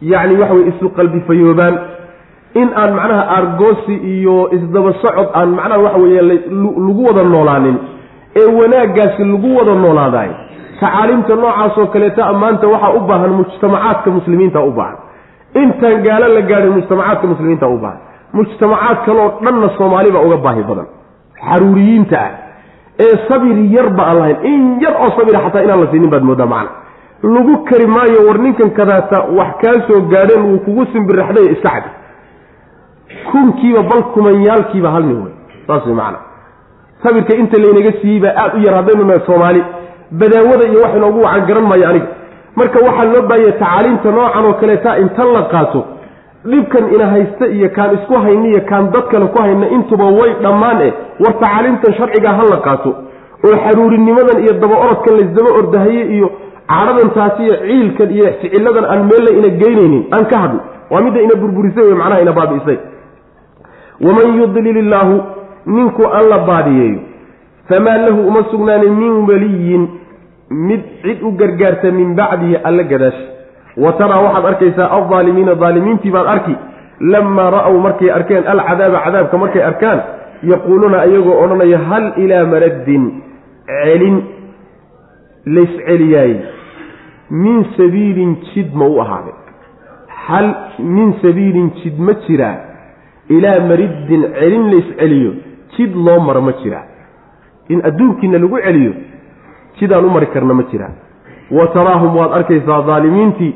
yacni waxa weye isu qalbi fayoobaan. In aan macnaha aargoosi iyo isdaba socod aan macnaha waxa weeye lagu wada noolaanin ee wanaaggaasi lagu wada noolaadaay tacaaliimta noocaasoo kaleeta maanta waxaa u baahan mujtamacaadka muslimiinta u baahan. Intaan gaalo la gaadhin mujtamacaadka muslimiinta u baahan. Mujtamacaad kaleoo dhanna soomaali baa uga baahi badan. Xaruuriyiinta ah ee sabir yarba aan lahayn in yar oo sabira xataa inaan la siinin baad moodaa macna. Lagu kari maayo war ninkan kadaata wax kaa soo gaadheen wuu kugu simbiraxday iska cadi kunkiiba bal kumanyaalkiiba hal nin wey. Saas way macana sabirka inta laynaga siiyey baa aada u yar haddaynu nahay soomaali badaawada iyo wax inoogu wacan garan maayo aniga. Marka waxaa loo baahaya tacaaliimta noocan oo kaleeta inta la qaato dhibkan ina haysta iyo kaan isku hayna iyo kaan dad kale ku hayna intuba way dhammaan eh. War tacaaliimtan sharcigaa ha la qaato. Oo xaruurinimadan iyo daba orodkan laysdaba ordahaye iyo cadhadan taasi iyo ciilkan iyo ficiladan aan meella ina geynaynin aan ka hadno waa midda ina burburisay wey macnaha ina baabi'isay waman yudlil illaahu ninkuu alla baadiyeeyo famaa lahu uma sugnaanin min waliyin mid cid u gargaarta min bacdihi alla gadaashi wa taraa waxaad arkaysaa aldaalimiina daalimiintii baad arki. Lamaa ra'w markay arkeen alcadaaba cadaabka markay arkaan yaquuluuna ayagoo odhanaya hal ilaa maraddin celin laysceliyaay min sabiilin jid ma u ahaaday hal min sabiilin jid ma jiraa ilaa mariddin celin laysceliyo jid loo maro ma jiraa in adduunkiina lagu celiyo sidaan u mari karna ma jiraan wa taraahum waad arkaysaa daalimiintii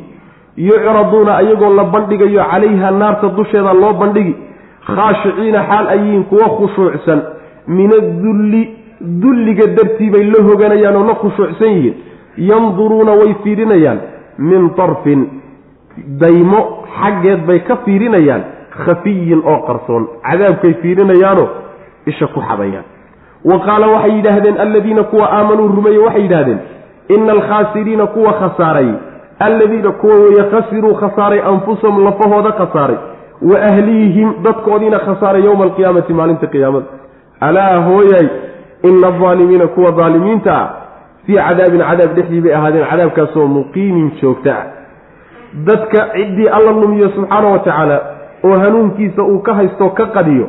yucraduuna ayagoo la bandhigayo calayha naarta dusheeda loo bandhigi khaashiciina xaal ayihiin kuwa khushuucsan. Min adulli dulliga dartii bay la hoganayaan oo la khushuucsan yihiin. Yanduruuna way fiirinayaan. Min tarfin daymo xaggeed bay ka fiirinayaan. Khafiyin oo qarsoon cadaabkay fiirinayaanoo isha ku xabayaan. Wa qaala waxay yidhaahdeen alladiina kuwa aamanuu rumeeye waxay yidhahdeen ina alkhaasiriina kuwa khasaaray alladiina kuwa weeye khasiruu khasaaray anfusahum lafahooda khasaaray wa ahlihim dadkoodiina khasaaray yowma alqiyaamati maalinta qiyaamada alaa hooyay ina aldaalimiina kuwa daalimiinta ah fii cadaabin cadaab dhexdii bay ahaadeen cadaabkaasoo muqiimin joogta ah dadka ciddii alla lumiyo subxaana wa tacaala oo hanuunkiisa uu ka haysto ka qadiyo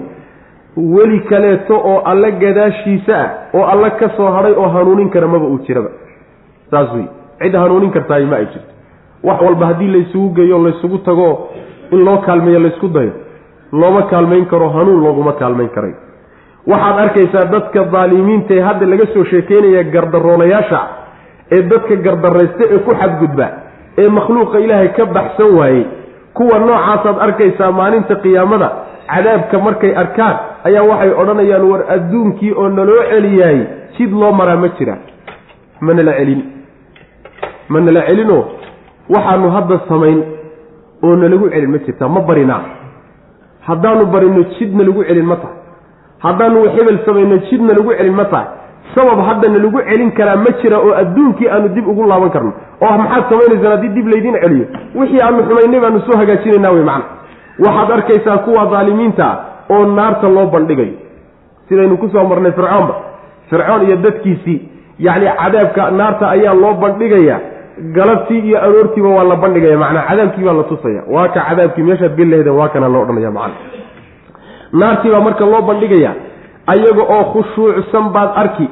weli kaleeto oo alle gadaashiisa ah oo alle ka soo hadhay oo hanuunin kara maba uu jiraba saas wey cid hanuunin kartaay ma ay jirto. Wax walba haddii laysugu geeyo laysugu tago in loo kaalmeeyo laysku dayo looma kaalmayn karo hanuun looguma kaalmayn karay. Waxaad arkaysaa dadka daalimiinta ee hadda laga soo sheekeynaya gardaroolayaasha ee dadka gardaraysta ee ku xadgudba ee makhluuqa ilaahay ka baxsan waayey kuwa noocaasaad arkaysaa maalinta qiyaamada cadaabka markay arkaan ayaa waxay odhanayaan war adduunkii oo naloo celiyaay sid loo maraa ma jira ma nala celin ma nala celinoo? Waxaanu hadda samayn oo nalagu celin ma jirtaa ma barinaa haddaanu barino jidna lagu celin ma tahay. Haddaanu hebel samayno jidna lagu celin ma tahay. Sabab haddana lagu celin karaa ma jira oo adduunkii aanu dib ugu laaban karno. Oo maxaad samaynaysaan haddii dib laydiin celiyo? Wixii aanu xumaynay baanu soo hagaajinaynaa wey macna. Waxaad arkaysaa kuwa daalimiinta oo naarta loo bandhigayo. Sidaynu ku soo marnay fircoonba. Fircoon iyo dadkiisii yacni cadaabka naarta ayaa loo bandhigaya galabtii iyo aroortiiba waa la bandhigaya macnaa cadaabkii baa la tusaya waa ka cadaabkii meeshaad geli lahaydeen waa kana loo odhanaya macna naartii baa marka loo bandhigaya ayaga oo khushuucsan baad arki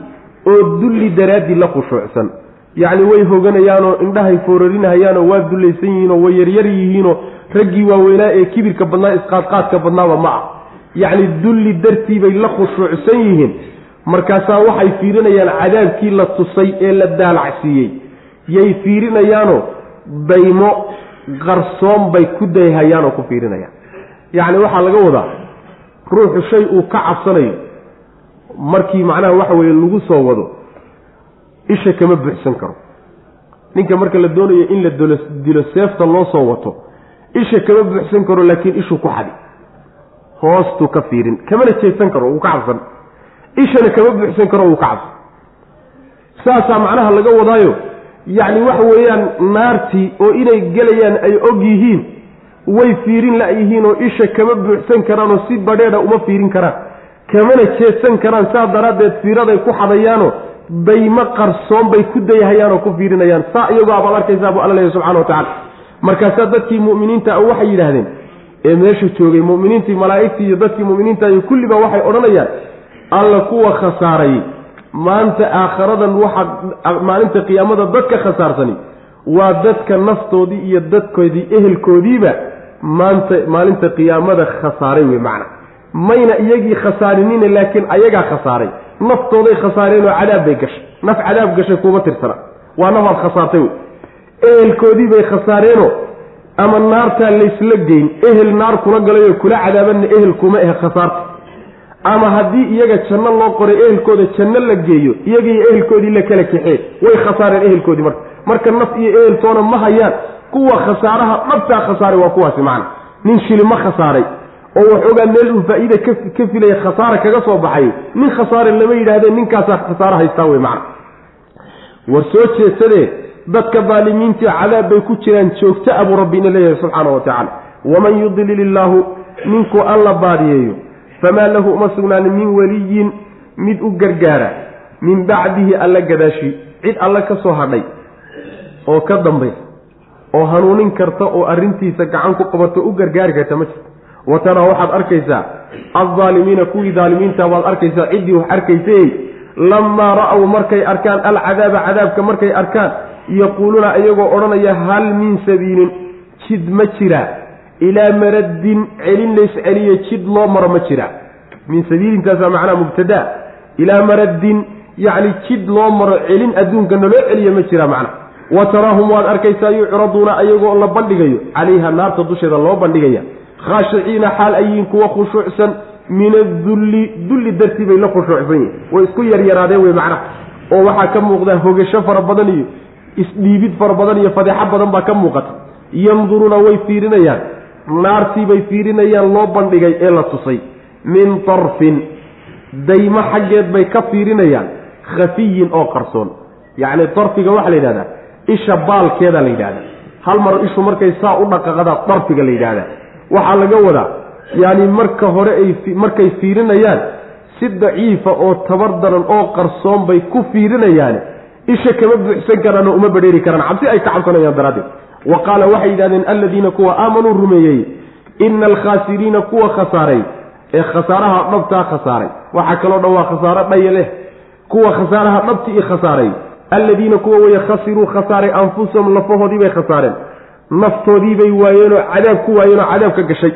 oo dulli daraaddii la khushuucsan. Yacni way hoganayaanoo indhahay foorarinahayaanoo waa dullaysan yihiinoo way yaryar yihiinoo raggii waaweynaa ee kibirka badnaa isqaadqaadka badnaaba ma ah yacni dulli dartii bay la khushuucsan yihiin. Markaasaa waxay fiirinayaan cadaabkii la tusay ee la daalacsiiyey yay fiirinayaanoo daymo qarsoon bay ku dayhayaan oo ku fiirinayaan. Yacni waxaa laga wadaa ruuxu shay uu ka cabsanayo markii macnaha waxa weeye lagu soo wado isha kama buuxsan karo. Ninka marka la doonayo in la dilo seefta loo soo wato isha kama buuxsan karo laakiin ishuu ku xadi hoostuu ka fiirin kamana jeedsan karo wuu ka cabsan. Ishana kama buuxsan karo wuu ka cabsan. Saasaa macnaha laga wadaayo yacni waxa weeyaan naartii oo inay gelayaan ay og yihiin way fiirin la-yihiin oo isha kama buuxsan karaan oo si badheedha uma fiirin karaan. Kamana jeedsan karaan saa daraaddeed fiiraday ku xadayaanoo daymo qarsoon bay ku dayhayaan oo ku fiirinayaan. Saa iyagoo abaad arkaysaa buu alla leeyahy subxana wa tacala markaasaa dadkii mu'miniinta ah waxay yidhaahdeen ee meesha joogay mu'miniintii malaa'igtii iyo dadkii mu'miniinta iyo kulliba waxay odhanayaan alla kuwa khasaaray maanta aakharadan waxaa maalinta qiyaamada dadka khasaarsani waa dadka naftoodii iyo dadkoodii ehelkoodiiba maanta maalinta qiyaamada khasaaray wey macna. Mayna iyagii khasaarinina laakiin ayagaa khasaaray. Naftooday khasaareen oo cadaab bay gashay. Naf cadaab gashay kuuma tirsana. Waa nafaad khasaartay wey. Ehelkoodii bay khasaareenoo ama naartaa laysla geyn. Ehel naar kula galayoo kula cadaabanna ehel kuma eh khasaarta ama haddii iyaga janno loo qoray ehelkooda janno la geeyo iyagiiyo ehelkoodii la kala kaxee way khasaareen ehelkoodii marka. Marka naf iyo eheltoona ma hayaan kuwa khasaaraha dhabtaa khasaaray waa kuwaasi macna. Nin shili ma khasaaray oo waxoogaa meel uu faa-iida ka filaya khasaara kaga soo baxay nin khasaare lama yidhaahdeen ninkaasaa khasaaro haystaa wey macna. War soo jeedsadee dadka daalimiintii cadaab bay ku jiraan joogta abuu rabbina leeyahay subxaana wa tacaala waman yudlil illaahu ninkuu alla baadiyeeyo famaa lahu uma sugnaanin min weliyin mid u gargaara min bacdihi alla gadaashi cid alle ka soo hadhay oo ka dambaysa oo hanuunin karta oo arrintiisa gacan ku qabato u gargaari karta ma jirto. Wa taraa waxaad arkaysaa aldaalimiina kuwii daalimiinta baad arkaysaa ciddii wax arkaysay lamaa ra-w markay arkaan alcadaaba cadaabka markay arkaan yaquuluuna iyagoo odhanaya hal min sabiilin jid ma jiraa ilaa maraddin celin lays celiye jid loo maro ma jiraa min sabiilintaasaa macnaha mubtadaa ilaa maraddin yacni jid loo maro celin adduunkana loo celiye ma jiraa macna wa taraahum waad arkaysaa yucraduuna ayagoo la bandhigayo. Calayha naarta dusheeda loo bandhigaya. Khaashiciina xaal ayiin kuwa khushuucsan. Min adulli dulli dartii bay la khushuucsan yihiin way isku yaryaraadeen wey macnaha oo waxaa ka muuqda hogasho fara badan iyo isdhiibid fara badan iyo fadeexo badan baa ka muuqata. Yanduruuna way fiirinayaan naartii bay fiirinayaan loo bandhigay ee la tusay. Min tarfin daymo xaggeed bay ka fiirinayaan khafiyin oo qarsoon. Yacni darfiga waxaa la yidhahdaa isha baalkeeda la yidhahdaa. Hal mar ishu markay saa u dhaqaqadaa darfiga la yidhahdaa. Waxaa laga wadaa yacni marka hore ay markay fiirinayaan si daciifa oo tabar daran oo qarsoon bay ku fiirinayaan. Isha kama buuxsan karaan oo uma badheeri karaan. Cabsi ay ka cabsanayaan daraaddeed wa qaala waxay yidhahdeen alladiina kuwa aamanuu rumeeyey ina alkhaasiriina kuwa khasaaray. Ee khasaaraha dhabtaa khasaaray. Waxaa kaloo dhan waa khasaaro dhaya leh. Kuwa khasaaraha dhabti i khasaaray. Alladiina kuwa weye khasiruu khasaaray anfusahum lafahoodii bay khasaareen. Naftoodii bay waayeenoo cadaab ku waayeenoo cadaab ka gashay.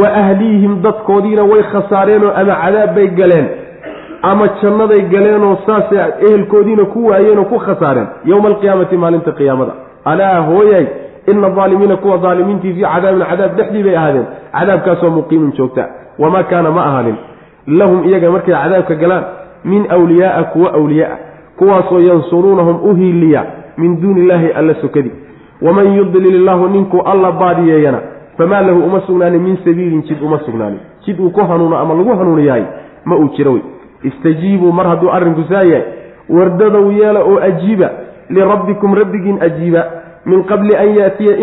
Wa ahliihim dadkoodiina way khasaareenoo ama cadaab bay galeen. Ama jannaday galeenoo saasay ehelkoodiina ku waayeenoo ku khasaareen. Yowma alqiyaamati maalinta qiyaamada alaa hooyay ina aalimiina kuwa aalimiintii fii cadaabin cadaab dhexdii bay ahaadeen. Cadaabkaasoo muqiimin joogta. Wamaa kaana ma ahaanin. Lahum iyaga markay cadaabka galaan min wliyaaa kuwa awliyaa kuwaasoo yansuruunahum u hiiliya min duuni illaahi alla sokadi. Waman yudlil illaahu ninkuu alla baadiyeeyana famaa lahu uma sugnaanin min sabiilin jid uma sugnaanin jid uu ku hanuuno ama lagu hanuuniyahay ma uu jiro wey. Istajiibuu mar hadduu arrinku saa yahay wardadow yeela oo ajiiba lirabbikum rabbigiin ajiiba min qabli an yaatiya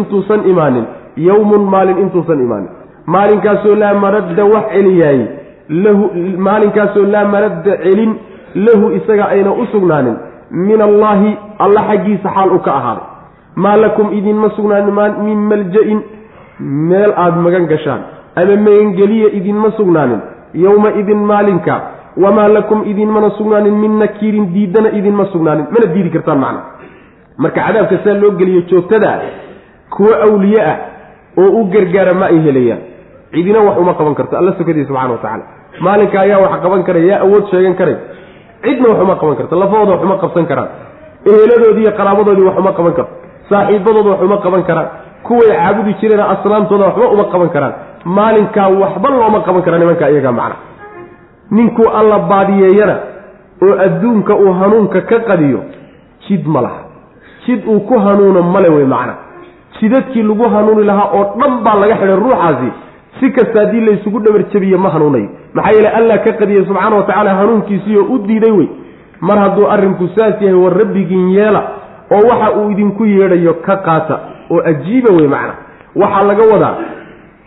intuusan imaanin yowmun maalin intuusan imaanin maalinkaasoo laa maradda wax celiyaayey lahu maalinkaasoo laa maradda celin lahu isaga ayna u sugnaanin min allaahi alla xaggiisa xaal u ka ahaaday maa lakum idinma sugnaanin min malja-in meel aada magan gashaan ama magangeliya idinma sugnaanin yowma idin maalinka wamaa lakum idinmana sugnaanin min nakiirin diidana idinma sugnaanin mana diidi kartaan macna marka cadaabka saa loo geliyo joogtada kuwo awliye ah oo u gargaara ma ay helayaan cidina wax uma qaban karto alla sokadii subxana wa tacaala maalinka ayaa wax qaban karay yaa awood sheegan karay cidna wax uma qaban karto lafahooda wax uma qabsan karaan eheladoodii iyo qaraabadoodii wax uma qaban karto saaxiibadooda wax uma qaban karaan kuway caabudi jireen aslaamtooda waxba uma qaban karaan maalinkaa waxba looma qaban kara nimanka iyagaa macna ninkuu alla baadiyeeyana oo adduunka uu hanuunka ka qadiyo jid ma laha. Jid uu ku hanuuno male wey macna. Jidadkii lagu hanuuni lahaa oo dhan baa laga xidhay ruuxaasi si kasta haddii laysugu dhabar jabiyo ma hanuunayo maxaa yeele allah ka qadiyey subxaana wa tacaala hanuunkiisiioo u diiday wey mar hadduu arrinku saas yahay war rabbigiin yeela oo waxa uu idinku yeedhayo ka qaata oo ajiiba wey macna. Waxaa laga wadaa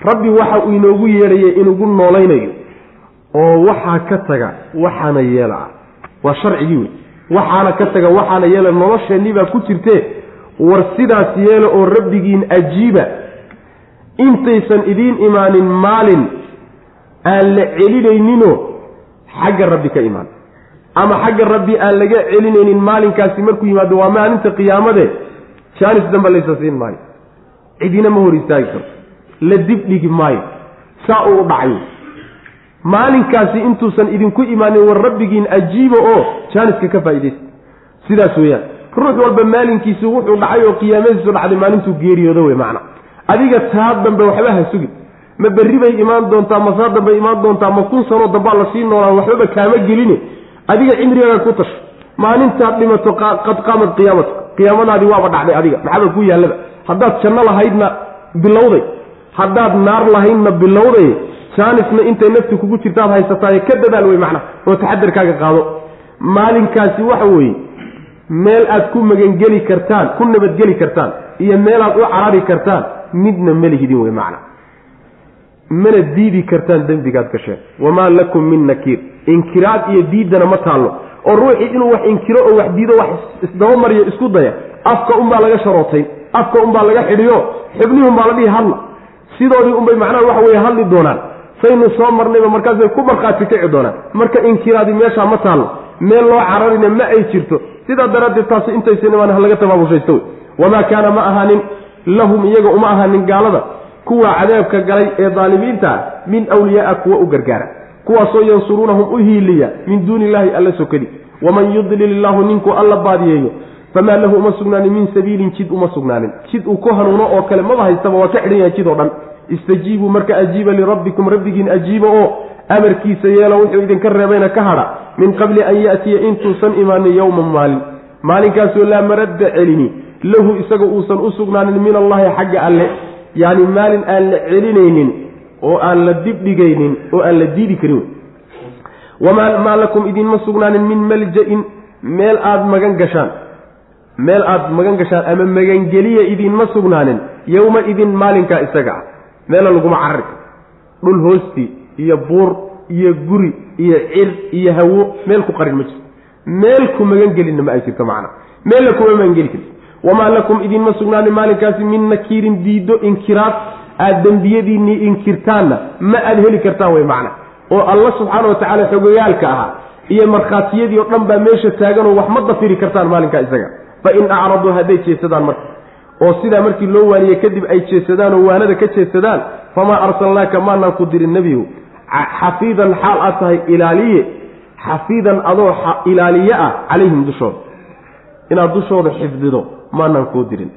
rabbi waxa uu inoogu yeedhayay inugu noolaynayo oo waxaa ka taga waxaana yeela. Ah waa sharcigii wey waxaana ka taga waxaana yeela. Nolosheennii baa ku jirtee war sidaas yeela oo rabbigiin ajiiba. Intaysan idiin imaanin maalin aan la celinayninoo xagga rabbi ka imaan. Ama xagga rabbi aan laga celinaynin maalinkaasi markuu yimaado waa maalinta qiyaamade jaanis dambe laysa siin maayo. Cidina ma hor istaagi karto. La dib dhigi maayo. Saa uu u dhacay maalinkaasi intuusan idinku imaanin war rabbigiin ajiiba oo jaaniska ka faaidaysta sidaas weeyaan ruux walba maalinkiisu wuxuu dhacay oo qiyaamadiisu dhacday maalintuu geeriyoodo wey macna adiga taa dambe waxba ha sugin. Ma berri bay imaan doontaa masaa dambay imaan doontaa ma kun sanoo dambaa la sii noolaan waxbaba kaama geline. Adiga cimrigaaga ku tasho maalintaad dhimato qad qaamad qiyaamatu qiyaamadaadii waaba dhacday adiga. Maxaaba ku yaallaba. Haddaad janno lahaydna bilowday. Haddaad naar lahaydna bilowday jaanisna intay nafti kugu jirtaad haysataaye ka dadaal wey macnaha oo taxadarkaaga qaado. Maalinkaasi waxa weeye meel aad ku magangeli kartaan ku nabadgeli kartaan iyo meelaad u carari kartaan midna malihidin wey macna mana diidi kartaan dembigaad gasheen wamaa lakum min nakiir. Inkiraad iyo diidana ma taallo. Oo ruuxii inuu wax inkiro oo wax diido wax isdabamariyo isku daya afka unbaa laga sharootayn afka unbaa laga xidhiyo xubnihun baa la dhihi hadla. Sidoodii unbay macnaha waxa weye hadli doonaan saynu soo marnayba markaasay ku markhaati kici doonaan. Marka inkiraadi meeshaa ma taallo. Meel loo cararina ma ay jirto. Sidaa daraaddeed taasi intaysan imaan halaga tabaabushaysto wey. Wamaa kaana ma ahaanin lahum iyaga uma ahaanin gaalada. Kuwa cadaabka galay ee daalimiinta ah min awliyaaa kuwa u gargaara. Kuwaasoo yansuruunahum u hiiliya min duuni illaahi alla sokadi waman yudlil illaahu ninkuu alla baadiyeeyo famaa lahu uma sugnaanin min sabiilin jid uma sugnaanin. Jid uu ku hanuuno oo kale maba haystaba waa ka xidhan yahay jid oo dhan istajiibuu marka ajiiba lirabbikum rabbigiin ajiiba oo amarkiisa yeela wuxuu idinka reebayna ka hadha min qabli an ya'tiya intuusan imaanin yowman maalin. Maalinkaasoo laa maradda celini lahu isaga uusan u sugnaanin min allahi xagga alle. Yacni maalin aan la celinaynin oo aan la dibdhigaynin oo aan la diidi karin. Wamaa maa lakum idinma sugnaanin min malja-in meel aada magan gashaan. Meel aada magan gashaan ama magangeliya idinma sugnaanin yowma idin maalinkaa isaga. ah meela laguma carari. Karo dhul hoostii iyo buur iyo guri iyo cir iyo hawo meel ku qarin ma jirto. Meel ku magan gelinna ma ay jirto macna. Meella kuma magangeli karti wamaa lakum idinma sugnaanin maalinkaasi min nakiirin diiddo inkiraad aad dembiyadiinnii inkirtaanna ma aad heli kartaan wey macna. Oo alla subxaana wa tacaala xogayaalka ahaa iyo markhaatiyadii oo dhan baa meesha taaganoo wax ma dafiri kartaan maalinkaa isaga. Fa in acraduu hadday jeesadaan marka oo sidaa markii loo waaniye kadib ay jeesadaan oo waanada ka jeesadaan famaa arsalnaaka maanaan ku dirin nebigu. Xafiidan xaal aad tahay ilaaliye xafiidan adoo ilaaliye ah calayhim dushooda inaad dushooda xifdido maanaan kuu dirin.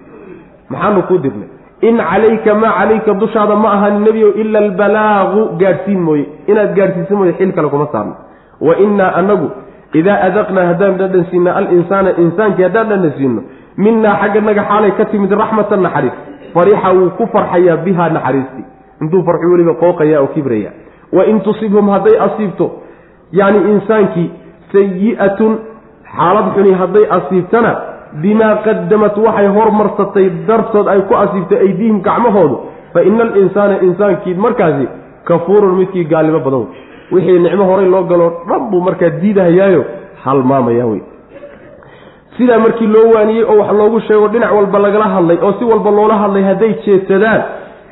Maxaanu kuu dirnay. In calayka maa calayka dushaada ma ahan nebiyo ila albalaagu gaadhsiin mooye. Inaad gaadhsiisa mooye xil kale kuma saarno. Wa innaa anagu idaa adaqnaa haddaan dhadhan siina alinsaana insaankii haddaan dhadhan siino minaa xagganaga xaalay ka timid raxmatan naxariis. Farixa wuu ku farxayaa bihaa naxariistii intuu farxu weliba qooqaya oo kibraya wa in tusibhum hadday asiibto yacni insaankii sayi'atun xaalad xuni hadday asiibtana bimaa qadamat waxay hormarsatay dartood ay ku asiibtay aydiihim gacmahoodu fa ina alinsaana insaankii markaasi kafuurun midkii gaalnimo badan. Wey wixii nicmo horay loo galoo dhan buu markaa diidahayaayo halmaamaya wey sidaa markii loo waaniyey oo wax loogu sheego dhinac walba lagala hadlay oo si walba loola hadlay hadday jeedsadaan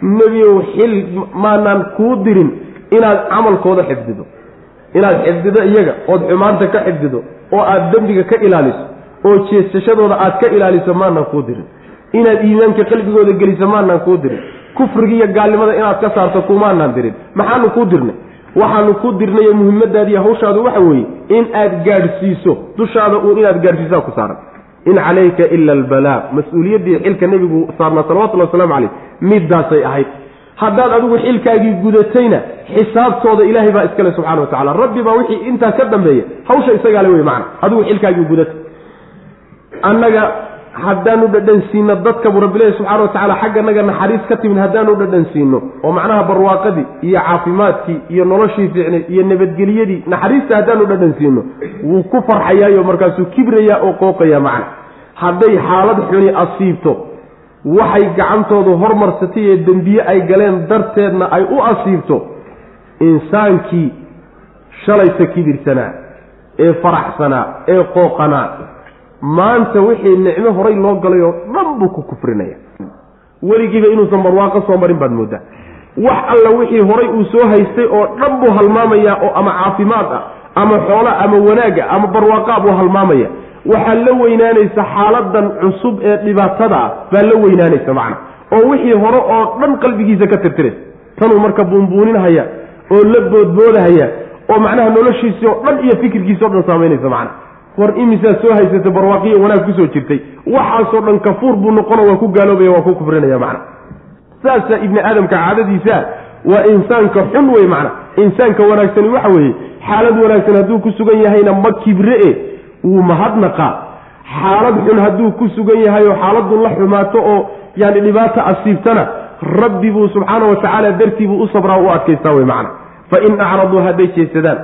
nebiyow xil maanaan kuu dirin inaad camalkooda xifdido. Inaad xifdido iyaga ood xumaanta ka xifdido oo aad dembiga ka ilaaliso oo jeesashadooda aad ka ilaaliso maanaan kuu dirin. Inaad iimaanka qalbigooda geliso maanaan kuu dirin. Kufriga iyo gaalnimada inaad ka saarto kumaanaan dirin. Maxaanu kuu dirnay waxaanu ku dirnayo muhimmadaadiiy hawshaadu waxa weeye in aad gaadhsiiso dushaada uun inaad gaadhsiisaa ku saaran. In calayka ila albalaa mas'uuliyaddii xilka nebigu saarnaa salawatullhi waslamu caleyh middaasay ahayd. Haddaad adigu xilkaagii gudatayna xisaabtooda ilaahay baa iskale subxana wa tacala rabbi baa wixii intaa ka dambeeya hawsha isagaale wey macana adigu xilkaagii gudatay. Annaga haddaanu dhadhansiino dadka buu rabbilahi subxana watacaala xagganaga naxariis ka timid haddaanu dhadhansiino oo macnaha barwaaqadii iyo caafimaadkii iyo noloshii fiicnay iyo nabadgeliyadii naxariista haddaanu dhadhansiino wuu ku farxayaayo markaasuu kibrayaa oo qooqayaa macna. hadday xaalad xuni asiibto waxay gacantoodu hormarsatay ee dembiye ay galeen darteedna ay u asiibto insaankii shalaysa kibirsanaa ee faraxsanaa ee qooqanaa maanta wixii nicmo horay loo galay oo dhan buu ku kufrinaya. Weligiiba inuusan barwaaqo soo marin baad mooddaa wax alla wixii horay uu soo haystay oo dhan buu halmaamayaa oo ama caafimaad ah ama xoola ama wanaaga ama barwaaqaa buu halmaamaya. Waxaa la weynaanaysa xaaladan cusub ee dhibaatada ah baa la weynaanaysa macna. Oo wixii hore oo dhan qalbigiisa ka tirtiraysa tanuu marka buunbuuninhaya oo la boodboodahaya oo macnaha noloshiisii oo dhan iyo fikirkiisi o dhan saamaynaysa macna war imisaa soo haysatay barwaaqiyo wanaag ku soo jirtay? Waxaasoo dhan kafuur buu noqono waa ku gaaloobaya waa ku kufrinaya macna. Saasaa ibni aadamka caadadiisa waa insaanka xun wey macna. Insaanka wanaagsani waxa weeye xaalad wanaagsan hadduu ku sugan yahayna ma kibre e wuu mahadnaqaa xaalad xun hadduu ku sugan yahay oo xaaladdu la xumaato oo yani dhibaata asiibtana rabbi buu subxaana wa tacaala dartiibuu u sabraa u adkaystaa wey macna. Fa in acraduu hadday jeesadaan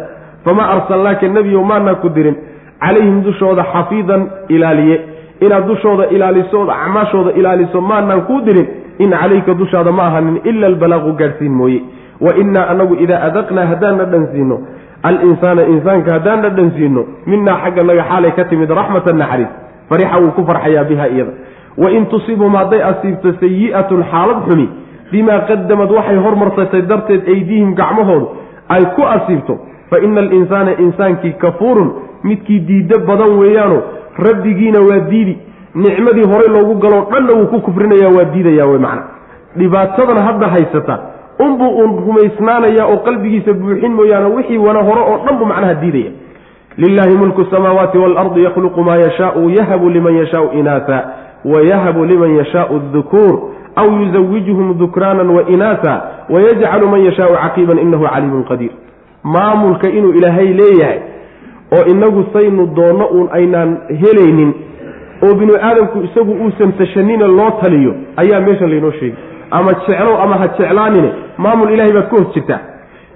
famaa arsalnaaka nebiyo maanaa ku dirin calayhim dushooda xafiidan ilaaliye. Inaad dushooda ilaaliso ood acmaashooda ilaaliso maanaan kuu dirin in calayka dushaada ma ahanin ila albalaaqu gaadhsiin mooye. Wa innaa anagu idaa adaqnaa haddaan dhadhansiino alinsaana insaanka haddaan dhadhansiino minaa xagga naga xaalay ka timid raxmatan naxariis farixa wuu ku farxayaa biha iyada. Wain tusibhum hadday asiibto sayi'atun xaalad xumi bimaa qadamad waxay hormarsatay darteed aydiihim gacmahoodu ay ku asiibto fa ina alinsaana insaankii kafuurun midkii diiddo badan weeyaano rabbigiina waa diidi. Nicmadii horey loogu galoo dhanna wuu ku kufrinaya waa diidaya wey macna. Dhibaatadan hadda haysata. Unbuu uun rumaysnaanaya oo qalbigiisa buuxin mooyaane wixii wana hore oo dhan buu macnaha diidaya. Lilahi mulku samaawaati waalardi yakhluqu maa yashaau yahabu liman yashaau inaasa wayahabu liman yashaau dukuur aw yuzawijuhum dukraanan wa inaasa wayajcalu man yashaau caqiiban inahu caliimun qadiir maamulka inuu ilaahay leeyahay oo inagu saynu doonno uun aynaan helaynin oo binu aadamku isagu uusan tashanine loo taliyo ayaa meeshan laynoo sheegay. Ama jeclow ama ha jeclaanine maamul ilahay baad ka hos jirtaa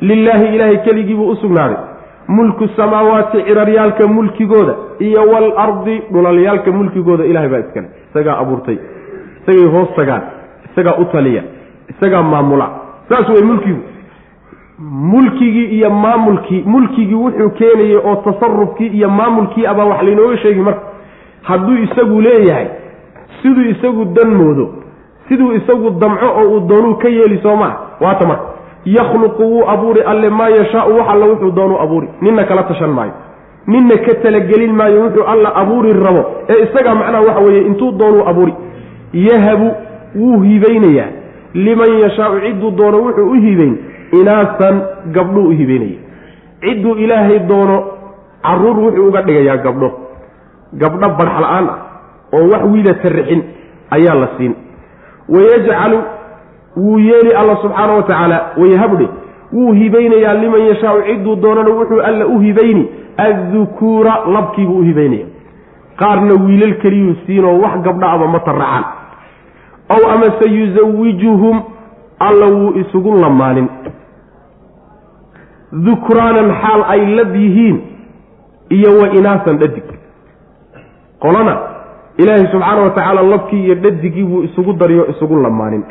lilaahi ilaahay keligiibuu u sugnaaday. Mulku samaawaati ciraryaalka mulkigooda iyo waalardi dhulalyaalka mulkigooda ilahay baa iskale isagaa abuurtay isagay hoos tagaan isagaa u taliya isagaa maamula. Saas wey mulkigu mulkigii iyo maamulkii mulkigii wuxuu keenayay oo tasarufkii iyo maamulkii abaa wax laynooga sheegi marka. Hadduu isagu leeyahay siduu isagu dan moodo siduu isagu damco oo uu doonuu ka yeeli soo maa waata marka yakhluqu wuu abuuri alle maa yashaau wax alla wuxuu doonuu abuuri. Ninna kala tashan maayo. Ninna ka talagelin maayo wuxuu alla abuuri rabo. Ee isagaa macnaha waxa weeye intuu doonuu abuuri. Yahabu wuu hibaynayaa liman yashaau cidduu doono wuxuu u hibayn inaasan gabdhuu u hibeynaya cidduu ilaahay doono carruur wuxuu uga dhigayaa gabdho. Gabdho barx la'aan ah oo wax wiida tarrixin ayaa la siin. Wayajcalu wuu yeeli alla subxaana wa tacaala wayhabdhe wuu hibaynayaa liman yashaau cidduu doonana wuxuu alla u hibayni addukuura labkiibuu u hibaynaya qaarna wiilal keliyuu siinoo wax gabdho aba ma tarraxaan ow amase yusawijuhum alla wuu isugu lamaanin dukraanan xaal ay lab yihiin iyo wa inaasan dhadig. Qolana ilaahay subxaana wa tacaala labkii iyo dhadigii buu isugu dariyo isugu lamaanin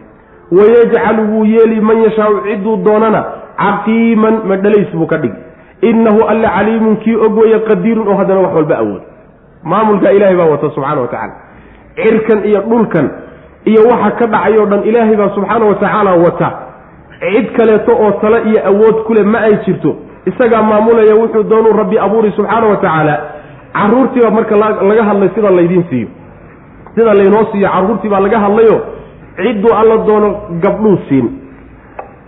wayajcalu wuu yeeli man yashaau cidduu doonana caqiiman madhalays buu ka dhigi innahu alla caliimun kii og weeye qadiirun oo haddana wax walba awood. Maamulka ilaahay baa wata subxaana wa tacaala. Cirkan iyo dhulkan iyo waxa ka dhacayoo dhan ilaahay baa subxaana wa tacaala wata cid kaleeto oo tale iyo awood ku leh ma ay jirto. Isagaa maamulaya wuxuu doonuu rabbi abuuri subxaana wa tacaala. Caruurtiibaa marka laga hadlay sida laydiin siiyo. Sida laynoo siiyo carruurtii baa laga hadlayo cidduu alla doono gabdhuu siin.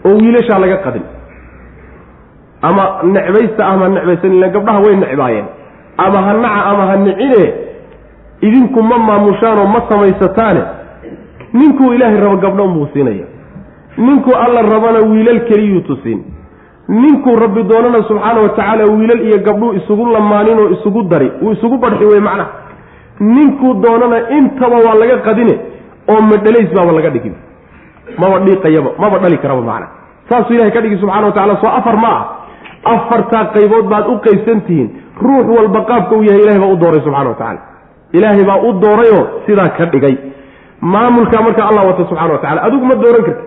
Oo wiilashaa laga qadin. Ama necbaysta ama necbaysan ila gabdhaha way necbaayeen. Ama ha naca ama ha nicine idinku ma maamushaanoo ma samaysataane ninkuu ilaahay rabo gabdho unbuu siinaya ninkuu alla rabana wiilal keliyuu tusiin ninkuu rabbi doonana subxaana wa tacaala wiilal iyo gabdhuu isugu lamaaninoo isugu dari uu isugu badxi wey macnaha ninkuu doonana intaba waa laga qadine oo madhalays baaba laga dhigin. Maba dhiiqayaba maba dhali karaba macna. Saasuu ilahay ka dhigi subxana wa tacala soo afar ma ah. Afartaa qaybood baad u qaybsan tihiin ruux walba qaabka uu yahay ilahay baa u dooray subxana wa tacala ilaahay baa u doorayoo sidaa ka dhigay. Maamulkaa marka allah wata subxana wa tacala adigu ma dooran karti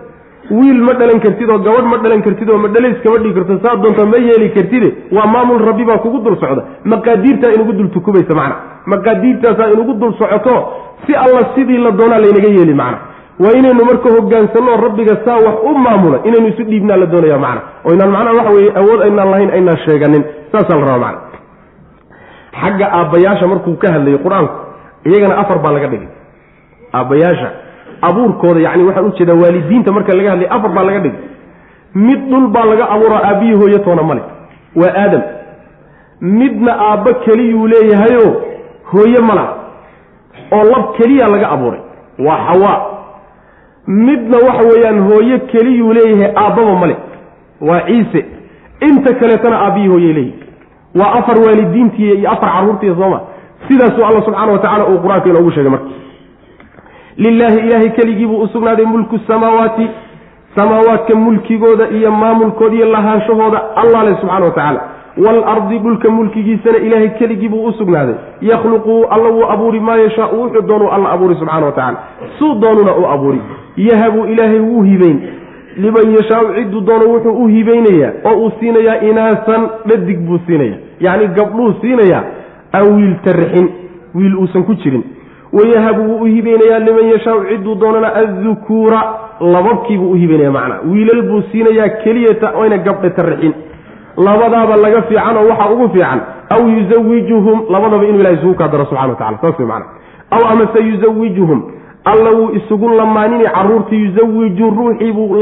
wiil ma dhalan kartid oo gabadh ma dhalan kartid oo madhalays kama dhigi karto saa doonta ma yeeli kartide waa maamul rabbi baa kugu dul socda. Maqaadiirtaa inugu dul tukubaysa macna. Maqaadiirtaasaa inugu dul socoto si alla sidii la doonaa laynaga yeeli macna. Waa inaynu marka hogaansanno rabbiga saa wax u maamula inaynu isu dhiibnaa la doonaya macna. Oo inaan macnaha waxa weye awood aynaan lahayn aynaan sheeganin. Saasaa la rabaa macna. Xagga aabbayaasha markuu ka hadlayay qur'aanku iyagana afar baa laga dhigay. Aabbayaasha abuurkooda yani waxaan u jeedaa waalidiinta marka laga hadlay afar baa laga dhigay. Mid dhul baa laga abuuraa aabbihii hooyatoona male waa aadam. Midna aabbo keliyuu leeyahayo hooye ma laha oo lab keliya laga abuuray. Waa xawaa midna waxa weeyaan hooye keliyuu leeyahay aabbaba male waa ciise. Inta kaleetana aabbihii hooyey leeyihi waa afar waalidiintii iyo afar carruurtiiya sooma sidaasuu alla subxaana wa tacala uu qur'aanka inoogu sheegay marka lilaahi ilaahay keligii buu u sugnaaday mulku samaawaati samaawaadka mulkigooda iyo maamulkooda iyo lahaanshahooda allah leh subxana wa tacaala. Waalardi dhulka mulkigiisana ilaahay keligii buu u sugnaaday. Yakhluqu alla wuu abuuri maa yashaau wuxuu doonuu alla abuuri subxana wa tacala suu doonuna u abuuri. Yahabu ilaahay wuu hibayn. Liman yashaau cidduu doono wuxuu u hibaynayaa oo uu siinayaa inaasan dhadig buu siinaya yacni gabdhuu siinayaa aan wiil tarixin wiil uusan ku jirin wayahabu wuu u hibaynayaa liman yashaau cidduu doonana addukuura lababkiibuu u hibaynaya macnaa. Wiilal buu siinayaa keliyata oyna gabdha tarixin labadaaba laga fiican oo waxaa ugu fiican aw yuzawijuhum labadaba inuu ilahay isugu kaa daro subxana wa tacala saas wey macana aw amase yuzawijuhum alla wuu isugu lamaaninay carruurtii yuzawiju ruuxiibuu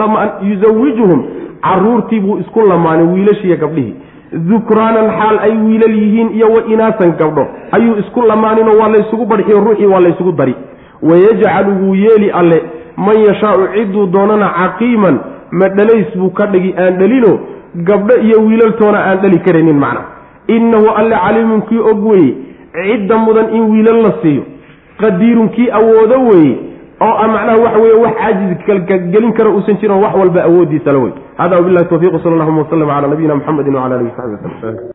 yuzawijuhum carruurtiibuu isku lamaanin wiilashiiyo gabdhihii dukraanan xaal ay wiilal yihiin iyo wa inaasan gabdho. Ayuu isku lamaaninoo waa laysugu barxiyo ruuxii waa laysugu dari. Wayajcalu wuu yeeli alle man yashaau cidduu doonana caqiiman ma dhalays buu ka dhigi aan dhalino gabdho iyo wiilaltoona aan dhali karaynin macna. Innahu alle caliimun kii og weeye cidda mudan in wiilal la siiyo qadiirun kii awoodo weeye oo macnaha waxa weye wax caajiz gelin kara uusan jirin wax walba awoodiisa la wey hada wabilahi tawfiq sal allahuma waslm cala nabiyina mxamedi wala alihi saxbi waslm